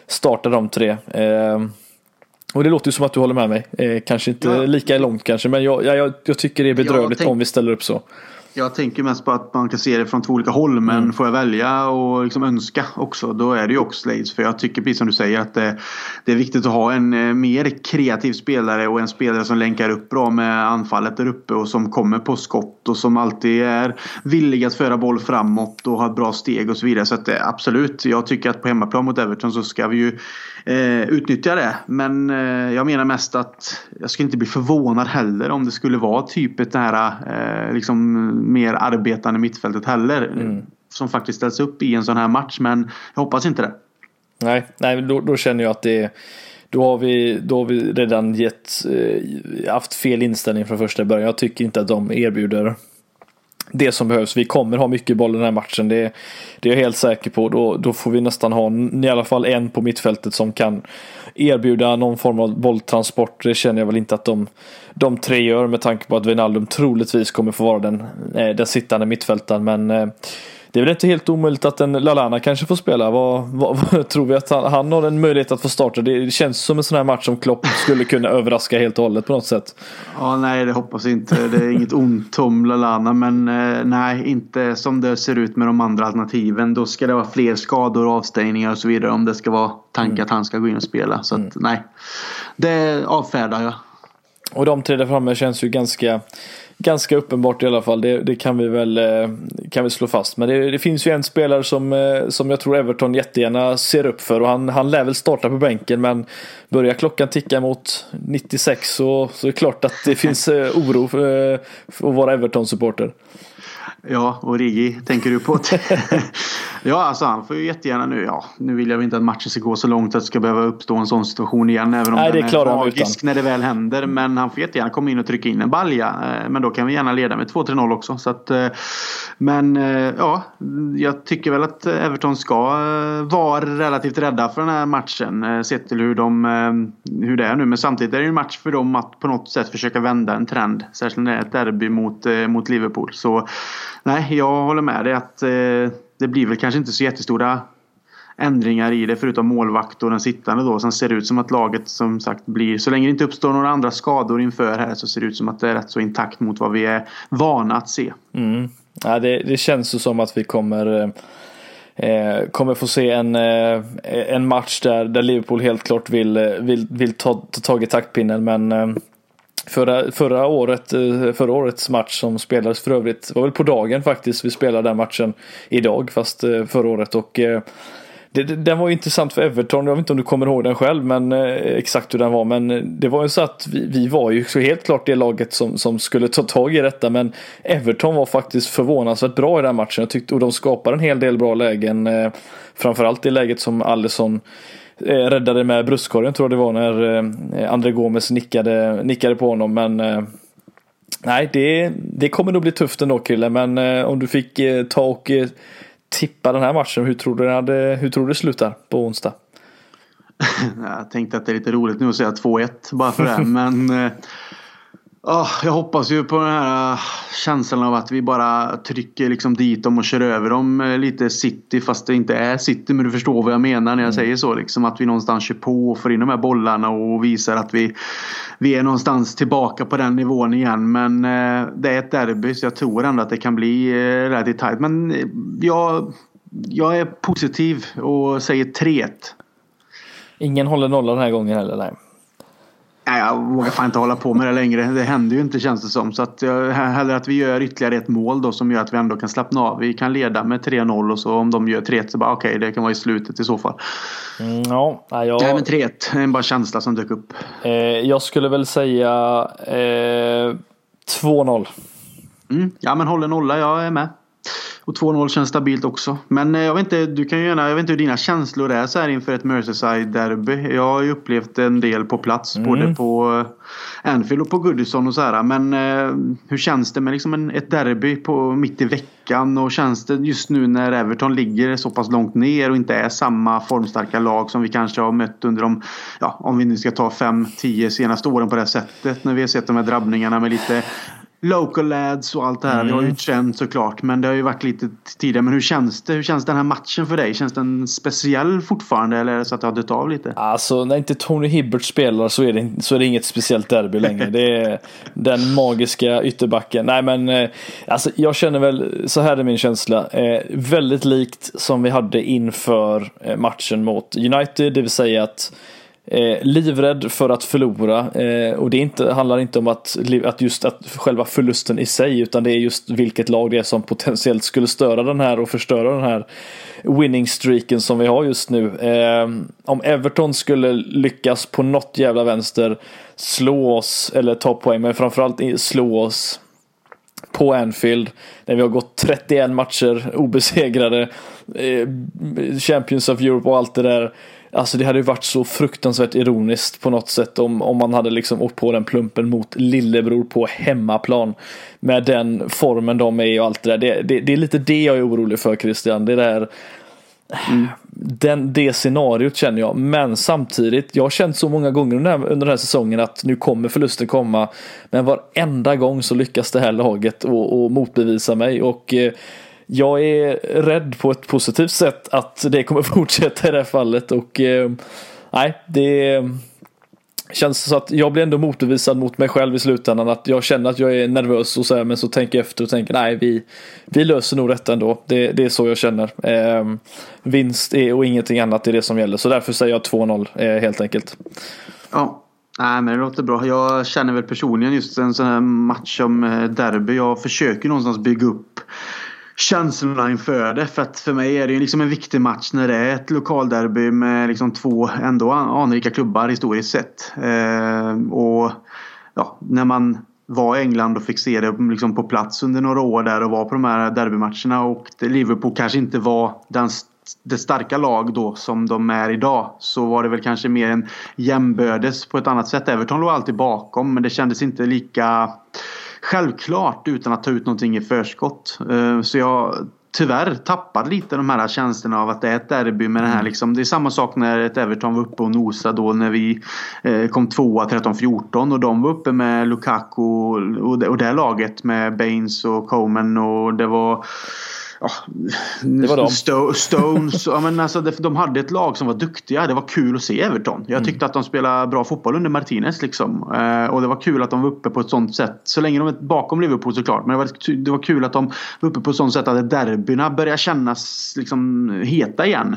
startar de tre. Eh, och det låter ju som att du håller med mig. Eh, kanske inte ja. lika långt kanske, men jag, jag, jag tycker det är bedrövligt tänk, om vi ställer upp så. Jag tänker mest på att man kan se det från två olika håll, men mm. får jag välja och liksom önska också, då är det ju Oxlades. För jag tycker precis som du säger att det, det, är viktigt att ha en eh, mer kreativ spelare och en spelare som länkar upp bra med anfallet där uppe och som kommer på skott och som alltid är villig att föra boll framåt och ha ett bra steg och så vidare. Så att eh, absolut, jag tycker att på hemmaplan mot Everton så ska vi ju eh, utnyttja det. Men eh, jag menar mest att jag skulle inte bli förvånad heller om det skulle vara typ ett det här eh, liksom mer arbetande mittfältet heller. Mm. Som faktiskt ställs upp i en sån här match. Men jag hoppas inte det. Nej, nej då, då känner jag att det då har vi, då har vi redan gett, eh, haft fel inställning från första början. Jag tycker inte att de erbjuder det som behövs. Vi kommer ha mycket boll i den här matchen. Det, det är jag helt säker på. Då, då får vi nästan ha i alla fall en på mittfältet som kan erbjuda någon form av bolltransport. Det känner jag väl inte att de, de tre gör med tanke på att Wijnaldum troligtvis kommer få vara den, eh, den sittande mittfältaren. Men eh, det är väl inte helt omöjligt att en Lalana kanske får spela. Vad, vad, vad tror vi att han, han, har en möjlighet att få starta? Det känns som en sån här match som Klopp skulle kunna överraska helt och hållet på något sätt. Ja, nej, det hoppas jag inte. Det är inget ont om Lalana, men eh, nej, inte som det ser ut med de andra alternativen. Då ska det vara fler skador, avstängningar och så vidare om det ska vara tanke mm. att han ska gå in och spela. Så att, mm. nej, det avfärdar jag. Och de tre där framme känns ju ganska ganska uppenbart i alla fall. Det, det kan vi väl eh, kan vi slå fast. Men det, det, finns ju en spelare som, eh, som jag tror Everton jättegärna ser upp för och han, han lär väl starta på bänken men börjar klockan ticka mot 96 så, så är det klart att det finns eh, oro för, för att vara Everton-supporter. Ja, och Rigi tänker du på. ja, alltså han får ju jättegärna nu. Ja, nu vill jag inte att matchen ska gå så långt att det ska behöva uppstå en sån situation igen. Även om Nej, den är magisk när det väl händer. Men han får jättegärna komma in och trycka in en balja. Eh, men då kan vi gärna leda med 2-3-0 också. Så att, eh, men eh, ja, jag tycker väl att Everton ska eh, vara relativt rädda för den här matchen. Eh, sett till hur, de, hur det är nu. Men samtidigt är det en match för dem att på något sätt försöka vända en trend. Särskilt när det är ett derby mot, mot Liverpool. Så nej, jag håller med dig att det blir väl kanske inte så jättestora ändringar i det förutom målvakt och den sittande då. Sen ser det ut som att laget som sagt blir, så länge det inte uppstår några andra skador inför här så ser det ut som att det är rätt så intakt mot vad vi är vana att se. Mm. Ja, det, det känns ju som att vi kommer eh, eh, kommer få se en, eh, en match där, där Liverpool helt klart vill, eh, vill, vill ta, ta tag i taktpinnen men eh, Förra, förra, året, eh, förra årets match som spelades för övrigt var väl på dagen faktiskt. Vi spelade den matchen idag fast eh, förra året och eh, det, den var ju intressant för Everton. Jag vet inte om du kommer ihåg den själv men eh, exakt hur den var. Men eh, det var ju så att vi, vi var ju så helt klart det laget som, som skulle ta tag i detta. Men Everton var faktiskt förvånansvärt bra i den matchen. Jag tyckte, och de skapade en hel del bra lägen. Eh, framförallt det läget som Allison Eh, räddade med bröstkorgen tror jag det var när eh, André Gomes nickade, nickade på honom. Men eh, nej, det, det kommer nog bli tufft ändå Krille. Men om du fick ta och tippa den här matchen, hur tror du, hade, hur tror du det slutar på onsdag? Jag tänkte att det är lite roligt nu att säga 2-1 bara för det. men Oh, jag hoppas ju på den här äh, känslan av att vi bara trycker liksom dit dem och kör över dem äh, lite city fast det inte är city. Men du förstår vad jag menar när jag mm. säger så. Liksom att vi någonstans kör på och får in de här bollarna och visar att vi, vi är någonstans tillbaka på den nivån igen. Men eh, det är ett derby så jag tror ändå att det kan bli eh, relativt tajt. Men jag, jag är positiv och säger 3-1. Ingen håller nolla den här gången heller? Nej. Nej, jag vågar fan inte hålla på med det längre. Det händer ju inte känns det som. Så att jag, hellre att vi gör ytterligare ett mål då som gör att vi ändå kan slappna av. Vi kan leda med 3-0 och så om de gör 3-1 så bara okej, okay, det kan vara i slutet i så fall. Mm, ja, jag... Nej men 3-1, det är bara känsla som dök upp. Eh, jag skulle väl säga eh, 2-0. Mm, ja men håller nolla, jag är med. Och 2-0 känns stabilt också. Men eh, jag vet inte, du kan ju gärna, jag vet inte hur dina känslor är så här inför ett Merseyside-derby. Jag har ju upplevt en del på plats. Mm. Både på eh, Anfield och på Goodison och så här. Men eh, hur känns det med liksom en, ett derby på, mitt i veckan? Och känns det just nu när Everton ligger så pass långt ner och inte är samma formstarka lag som vi kanske har mött under de, ja om vi nu ska ta 5-10 senaste åren på det här sättet. När vi har sett de här drabbningarna med lite local lads och allt det här. Mm. Vi har ju mm. Trent såklart men det har ju varit lite tidigare. Men hur känns det? Hur känns den här matchen för dig? Känns den speciell fortfarande eller är det så att det har dött av lite? Alltså när inte Tony Hibbert spelar så är det, så är det inget speciellt derby längre. det är den magiska ytterbacken. Nej men eh, alltså jag känner väl, så här är min känsla. Eh, väldigt likt som vi hade inför eh, matchen mot United. Det vill säga att Eh, livrädd för att förlora eh, och det inte, handlar inte om att, att just att själva förlusten i sig utan det är just vilket lag det är som potentiellt skulle störa den här och förstöra den här winning streaken som vi har just nu. Eh, om Everton skulle lyckas på något jävla vänster slå oss eller ta poäng men framförallt slå oss på Anfield när vi har gått 31 matcher obesegrade eh, Champions of Europe och allt det där Alltså det hade ju varit så fruktansvärt ironiskt på något sätt om, om man hade liksom åkt på den plumpen mot lillebror på hemmaplan. Med den formen de är och allt det där. Det, det, det är lite det jag är orolig för Christian. Det där mm. den, det scenariot känner jag. Men samtidigt, jag har känt så många gånger under, under den här säsongen att nu kommer förlusten komma. Men varenda gång så lyckas det här laget och, och motbevisa mig. Och eh, jag är rädd på ett positivt sätt att det kommer fortsätta i det här fallet och eh, nej, det känns så att jag blir ändå motbevisad mot mig själv i slutändan att jag känner att jag är nervös och så här, men så tänker jag efter och tänker nej, vi, vi löser nog detta ändå. Det, det är så jag känner. Eh, vinst är, och ingenting annat är det som gäller, så därför säger jag 2-0 eh, helt enkelt. Ja, Nej men det låter bra. Jag känner väl personligen just en sån här match som eh, derby. Jag försöker någonstans bygga upp känslorna inför det. För att för mig är det ju liksom en viktig match när det är ett lokalderby med liksom två ändå anrika klubbar historiskt sett. Eh, och ja, när man var i England och fick se det liksom på plats under några år där och var på de här derbymatcherna och Liverpool kanske inte var den det starka lag då som de är idag så var det väl kanske mer en jämbördes på ett annat sätt. Everton låg alltid bakom men det kändes inte lika självklart utan att ta ut någonting i förskott. Eh, så jag tyvärr tappade lite de här känslorna av att det är ett derby med den här mm. liksom. Det är samma sak när ett Everton var uppe och nosade då när vi eh, kom tvåa 13-14 och de var uppe med Lukaku och det, och det laget med Baines och Coman och det var Ja, det var de. Sto Stones. ja, men alltså, de hade ett lag som var duktiga. Det var kul att se Everton. Jag mm. tyckte mm. att de spelade bra fotboll under Martinez. Liksom. Eh, och det var kul att de var uppe på ett sånt sätt. Så länge de är bakom Liverpool såklart. Men det var, det var kul att de var uppe på ett sånt sätt att derbyna börjar kännas liksom, heta igen.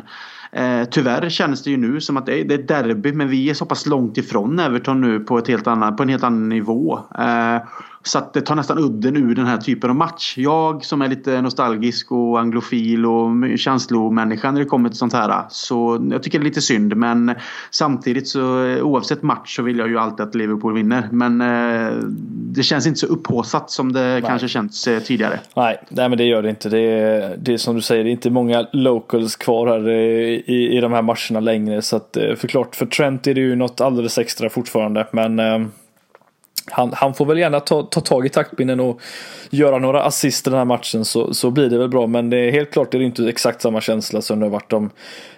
Eh, tyvärr känns det ju nu som att det är, det derby men vi är så pass långt ifrån Everton nu på, ett helt annan, på en helt annan nivå. Eh, så att det tar nästan udden ur den här typen av match. Jag som är lite nostalgisk och anglofil och känslomänniska när det kommer till sånt här. Så jag tycker det är lite synd men samtidigt så oavsett match så vill jag ju alltid att Liverpool vinner. Men eh, det känns inte så upphåsat som det nej. kanske känts eh, tidigare. Nej, nej men det gör det inte. Det är, det är som du säger, det är inte många locals kvar här eh, i, i de här matcherna längre. Så att eh, förklart för Trent är det ju något alldeles extra fortfarande. Men eh, han, han, får väl gärna ta, ta tag i taktpinnen och göra några assist i den här matchen så, så blir det väl bra. Men det är helt klart är det inte exakt samma känsla som det har varit de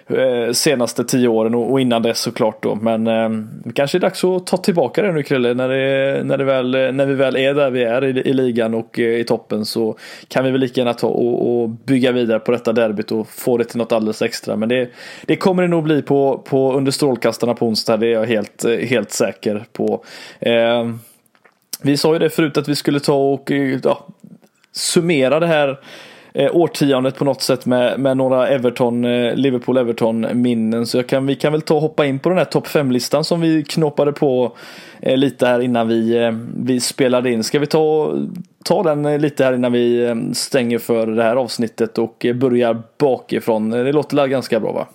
eh, senaste tio åren och, och, innan dess såklart då. Men eh, kanske är dags att ta tillbaka det nu Krille. När, det, när, det väl, eh, när vi väl är där vi är i, i ligan och eh, i toppen så kan vi väl lika gärna ta och, och, bygga vidare på detta derbyt och få det till något alldeles extra. Men det, det kommer det nog bli på, på under strålkastarna på onsdag. Det är jag helt, eh, helt säker på. Eh, vi sa ju det förut att vi skulle ta och eh, ja, summera det här eh, årtiondet på något sätt med, med några Everton, eh, Liverpool-Everton minnen. Så jag kan, vi kan väl ta och hoppa in på den här topp 5-listan som vi knoppade på eh, lite här innan vi, eh, vi spelade in. Ska vi ta, ta den eh, lite här innan vi eh, stänger för det här avsnittet och eh, börjar bakifrån? Det låter ganska bra va?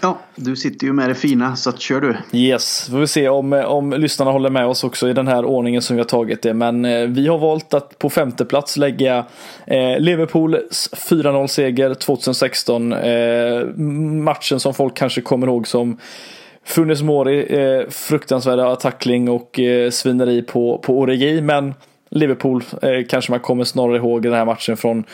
Ja, du sitter ju med det fina så att kör du. Yes, får vi se om, om lyssnarna håller med oss också i den här ordningen som vi har tagit det. Men eh, vi har valt att på femte plats lägga eh, Liverpools 4-0 seger 2016. Eh, matchen som folk kanske kommer ihåg som Funes Mori, eh, fruktansvärda tackling och eh, svineri på, på Origi. Men Liverpool eh, kanske man kommer snarare ihåg den här matchen från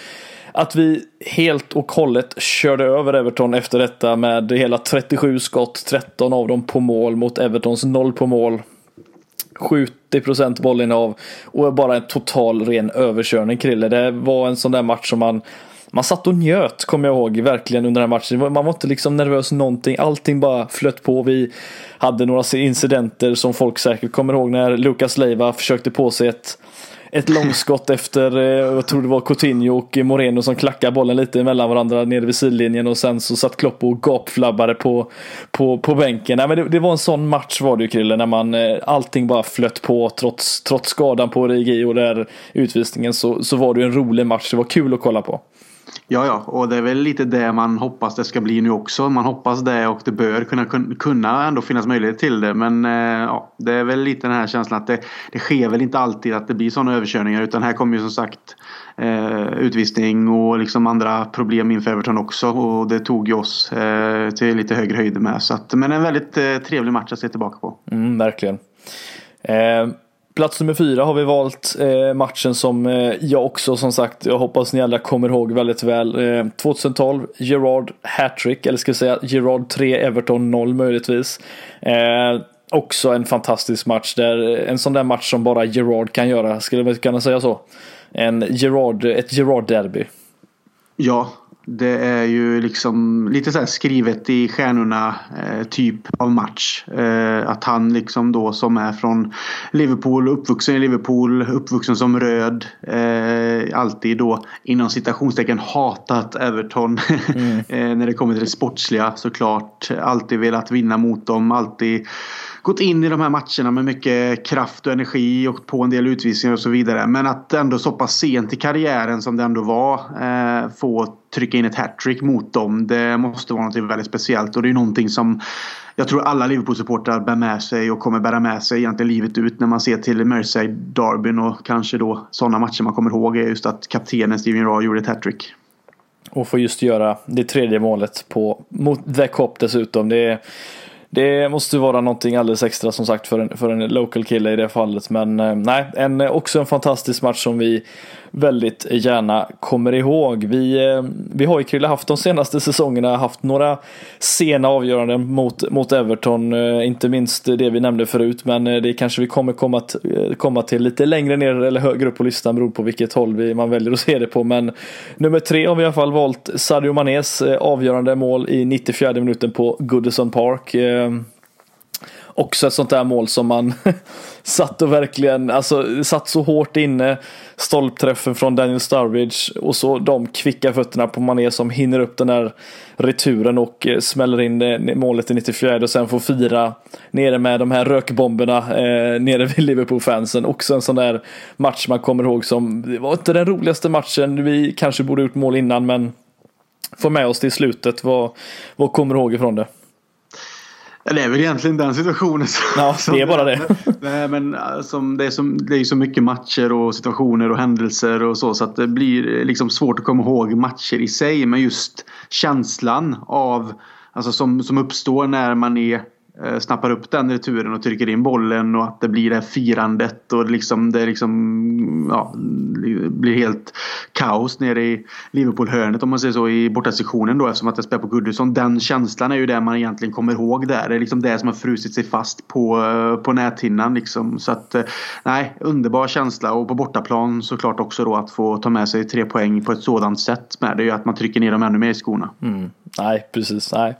att vi helt och hållet körde över Everton efter detta med hela 37 skott, 13 av dem på mål mot Evertons 0 på mål. 70% bollinnehav och bara en total ren överkörning Krille. Det var en sån där match som man man satt och njöt, kommer jag ihåg, verkligen under den här matchen. Man var inte liksom nervös någonting, allting bara flöt på. Vi hade några incidenter som folk säkert kommer ihåg när Lucas Leiva försökte på sig ett ett långskott efter, eh, jag tror det var Coutinho och Moreno som klackade bollen lite mellan varandra nere vid sidlinjen och sen så satt Klopp och gapflabbade på, på, på bänken. Nej, men det, det, var en sån match var det ju Krille, när man, eh, allting bara flöt på trots, trots skadan på Rigi och där utvisningen så, så var det en rolig match. Det var kul att kolla på. Ja, ja, och det är väl lite det man hoppas det ska bli nu också. Man hoppas det och det bör kunna, kunna ändå finnas möjlighet till det. Men eh, ja, det är väl lite den här känslan att det, det sker väl inte alltid att det blir sådana överkörningar. Utan här kommer ju som sagt eh, utvisning och liksom andra problem inför Everton också. Och det tog ju oss eh, till lite högre höjder med. Så att, men en väldigt eh, trevlig match att se tillbaka på. Mm, verkligen. Eh, Plats nummer fyra har vi valt eh, matchen som eh, jag också som sagt, jag hoppas ni alla kommer ihåg väldigt väl. Eh, 2012, Gerard hattrick, eller ska vi säga Gerard 3, Everton 0 möjligtvis. Eh, också en fantastisk match, där, eh, en sån där match som bara Gerard kan göra, skulle man kunna säga så. En Gerard, ett Gerard-derby. Ja, det är ju liksom lite så skrivet i stjärnorna eh, typ av match. Eh, att han liksom då som är från Liverpool, uppvuxen i Liverpool, uppvuxen som röd. Eh, alltid då inom citationstecken hatat Everton. Mm. Eh, när det kommer till det sportsliga såklart. Alltid velat vinna mot dem, alltid gått in i de här matcherna med mycket kraft och energi och på en del utvisningar och så vidare. Men att ändå så pass sent i karriären som det ändå var eh, få trycka in ett hattrick mot dem. Det måste vara något väldigt speciellt och det är någonting som jag tror alla Liverpool-supportrar bär med sig och kommer bära med sig egentligen livet ut när man ser till Merseyside-derbyn och kanske då sådana matcher man kommer ihåg är just att kaptenen Steven Raw gjorde ett hattrick. Och får just göra det tredje målet på, mot The Cop dessutom. Det är det måste vara någonting alldeles extra som sagt för en, för en local kille i det fallet. Men eh, nej, en, eh, också en fantastisk match som vi väldigt gärna kommer ihåg. Vi, eh, vi har ju Krille haft de senaste säsongerna haft några sena avgöranden mot, mot Everton. Eh, inte minst det vi nämnde förut men eh, det kanske vi kommer komma, komma till lite längre ner eller högre upp på listan beroende på vilket håll vi, man väljer att se det på. Men nummer tre har vi i alla fall valt Sadio Manés avgörande mål i 94 minuten på Goodison Park också ett sånt där mål som man satt och verkligen, alltså satt så hårt inne. Stolpträffen från Daniel Sturridge och så de kvicka fötterna på Mané som hinner upp den där returen och eh, smäller in eh, målet i 94 och sen får fira nere med de här rökbomberna eh, nere vid Liverpool-fansen. Också en sån där match man kommer ihåg som, det var inte den roligaste matchen, vi kanske borde gjort mål innan men få med oss till slutet. Vad, vad kommer du ihåg ifrån det? Det är väl egentligen den situationen. Ja, det är bara det. Nej, men äh, som det, är så, det är så mycket matcher och situationer och händelser och så så att det blir liksom svårt att komma ihåg matcher i sig. Men just känslan av Alltså som, som uppstår när man är Eh, Eh, snappar upp den returen och trycker in bollen och att det blir det här firandet och liksom det liksom ja, blir helt kaos nere i Liverpool-hörnet om man säger så i bortasektionen då eftersom att det spelar på Goodison. Den känslan är ju det man egentligen kommer ihåg där. Det är liksom det som har frusit sig fast på, eh, på näthinnan liksom. Så att eh, nej, underbar känsla och på bortaplan såklart också då att få ta med sig tre poäng på ett sådant sätt med det är ju att man trycker ner dem ännu mer i skorna. Mm. Nej, precis. Nej.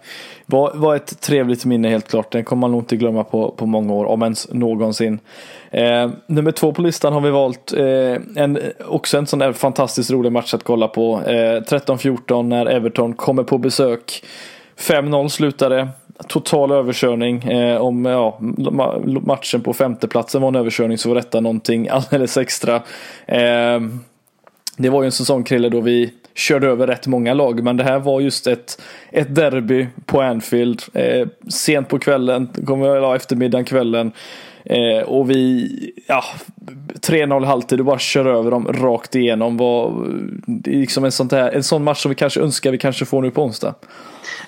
Var, var ett trevligt minne helt klart. Den kommer man nog inte glömma på, på många år, om ens någonsin. Eh, nummer två på listan har vi valt eh, en, också en sån där fantastiskt rolig match att kolla på. Eh, 13-14 när Everton kommer på besök. 5-0 slutade. Total överkörning. Eh, om ja, matchen på femteplatsen var en överkörning så var detta någonting alldeles extra. Eh, det var ju en säsong Krille då vi körde över rätt många lag. Men det här var just ett, ett derby på Anfield. Eh, sent på kvällen, kommer jag eftermiddagen, kvällen. Eh, och vi, ja, 3-0 halvtid och bara kör över dem rakt igenom. Var, eh, det är liksom en, sånt här, en sån match som vi kanske önskar vi kanske får nu på onsdag.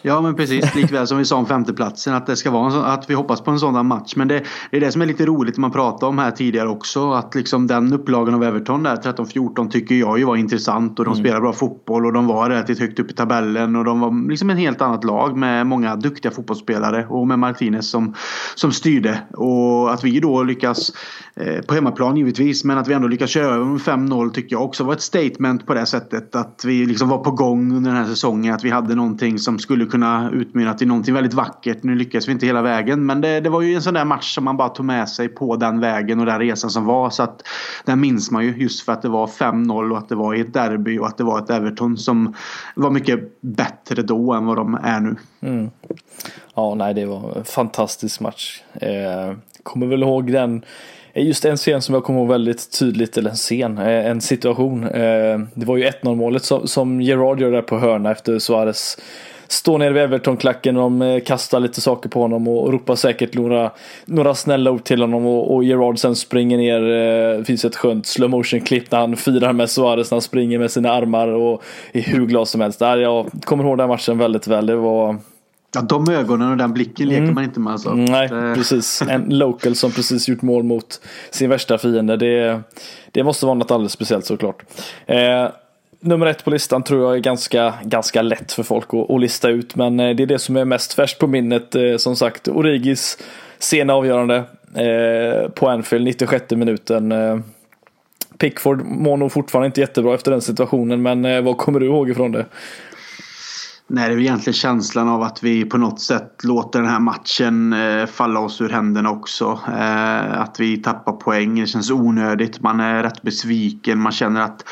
Ja men precis, likväl som vi sa om femteplatsen att det ska vara sån, att vi hoppas på en sådan match. Men det, det, är det som är lite roligt man pratade om här tidigare också. Att liksom den upplagan av Everton där 13-14 tycker jag ju var intressant och de mm. spelar bra fotboll och de var relativt högt upp i tabellen och de var liksom en helt annat lag med många duktiga fotbollsspelare och med Martinez som, som styrde. Och att vi då lyckas Eh, på hemmaplan givetvis. Men att vi ändå lyckas köra över med 5-0 tycker jag också var ett statement på det sättet. Att vi liksom var på gång under den här säsongen. Att vi hade någonting som skulle kunna utmynna till någonting väldigt vackert. Nu lyckades vi inte hela vägen. Men det, det, var ju en sån där match som man bara tog med sig på den vägen och den resan som var. Så att den minns man ju just för att det var 5-0 och att det var i ett derby och att det var ett Everton som var mycket bättre då än vad de är nu. Mm. Ja, nej, det var en fantastisk match. Eh, kommer väl ihåg den eh, Just en scen som jag kommer ihåg väldigt tydligt, eller en scen, eh, en situation. Eh, det var ju 1-0 målet som Gerard gör där på hörna efter Suarez står nere vid Everton-klacken och de eh, kastar lite saker på honom och ropar säkert några, några snälla ord till honom och, och Gerard sen springer ner. Det finns ett skönt slow motion klipp när han firar med Suarez när han springer med sina armar och är hur glad som helst. Jag kommer ihåg den matchen väldigt väl. Det var Ja, de ögonen och den blicken leker mm. man inte med. Alltså. Nej, det... precis. En local som precis gjort mål mot sin värsta fiende. Det, det måste vara något alldeles speciellt såklart. Eh, nummer ett på listan tror jag är ganska, ganska lätt för folk att, att lista ut. Men eh, det är det som är mest färskt på minnet. Eh, som sagt, Origis sena avgörande eh, på Anfield, 96 minuten. Pickford mår nog fortfarande inte jättebra efter den situationen. Men vad kommer du ihåg ifrån det? Nej, det är egentligen känslan av att vi på något sätt låter den här matchen falla oss ur händerna också. Att vi tappar poäng. Det känns onödigt. Man är rätt besviken. Man känner att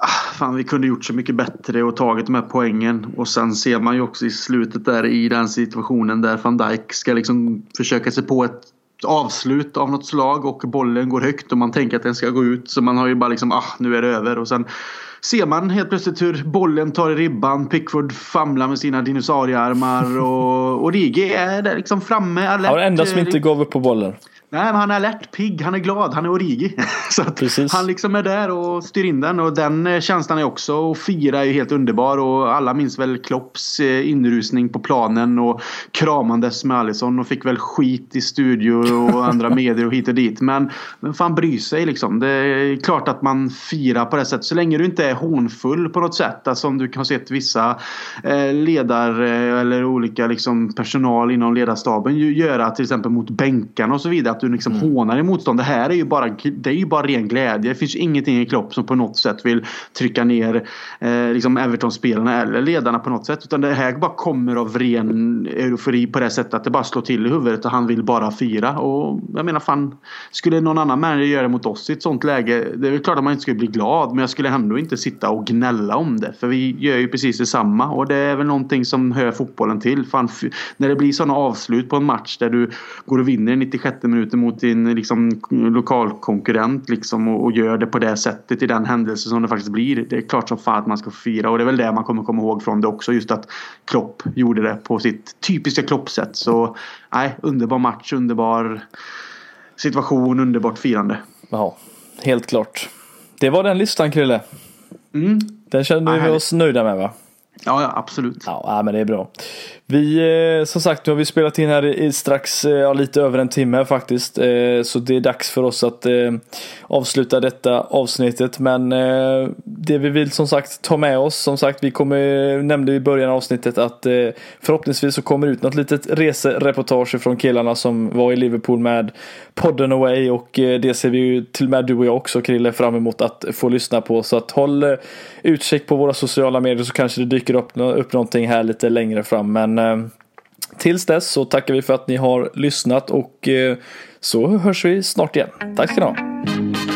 ah, fan, vi kunde gjort så mycket bättre och tagit de här poängen. Och sen ser man ju också i slutet där i den situationen där van Dijk ska liksom försöka sig på ett avslut av något slag och bollen går högt och man tänker att den ska gå ut. Så man har ju bara liksom, ah, nu är det över. Och sen ser man helt plötsligt hur bollen tar i ribban. Pickford famlar med sina dinosauriearmar och Origi är där liksom framme. Alert. Var den enda som inte gav upp på bollen. Nej, men han är alert, pigg, han är glad, han är Origi. så att han liksom är där och styr in den och den eh, känslan är också och fira är helt underbar och alla minns väl Klopps eh, inrusning på planen och kramandes med Alisson och fick väl skit i studio och andra medier och hit och dit. Men vem fan bryr sig liksom? Det är klart att man firar på det sättet så länge du inte är hånfull på något sätt. Alltså om du har sett vissa eh, ledare eller olika liksom personal inom ledarstaben göra till exempel mot bänkarna och så vidare att du liksom mm. hånar din motstånd. Det här är ju bara, det är ju bara ren glädje. Det finns ju ingenting i Klopp som på något sätt vill trycka ner eh, liksom Everton-spelarna eller ledarna på något sätt. Utan det här bara kommer av ren eufori på det sättet att det bara slår till i huvudet och han vill bara fira. Och jag menar fan, skulle någon annan manager göra det mot oss i ett sånt läge. Det är klart att man inte skulle bli glad men jag skulle ändå inte sitta och gnälla om det. För vi gör ju precis detsamma och det är väl någonting som hör fotbollen till. Fan, när det blir sådana avslut på en match där du går och vinner i 96 minuter mot din liksom, lokalkonkurrent liksom, och, och, gör det på det sättet i den händelse som det faktiskt blir. Det är klart som fan att man ska fira och det är väl det man kommer komma ihåg från det också. Just att Klopp gjorde det på sitt typiska Klopp-sätt. Så nej, underbar match, underbar situation, underbart firande. Ja, helt klart. Det var den listan Krille. Mm. Den känner vi oss nöjda med va? Ja, ja absolut. Ja, men det är bra. Vi, eh, som sagt, nu har vi spelat in här i strax eh, ja, lite över en timme faktiskt. Eh, så det är dags för oss att avsluta detta avsnittet. Men det vi vill som sagt ta med oss, som sagt, vi kommer, nämnde i början av avsnittet att förhoppningsvis så kommer ut något litet resereportage från killarna som var i Liverpool med podden Away och det ser vi ju till och med du och jag också Krille fram emot att få lyssna på. Så att håll utkik på våra sociala medier så kanske det dyker upp, upp någonting här lite längre fram. Men Eh, tills dess så tackar vi för att ni har lyssnat och eh, så hörs vi snart igen. Tack ska ni ha.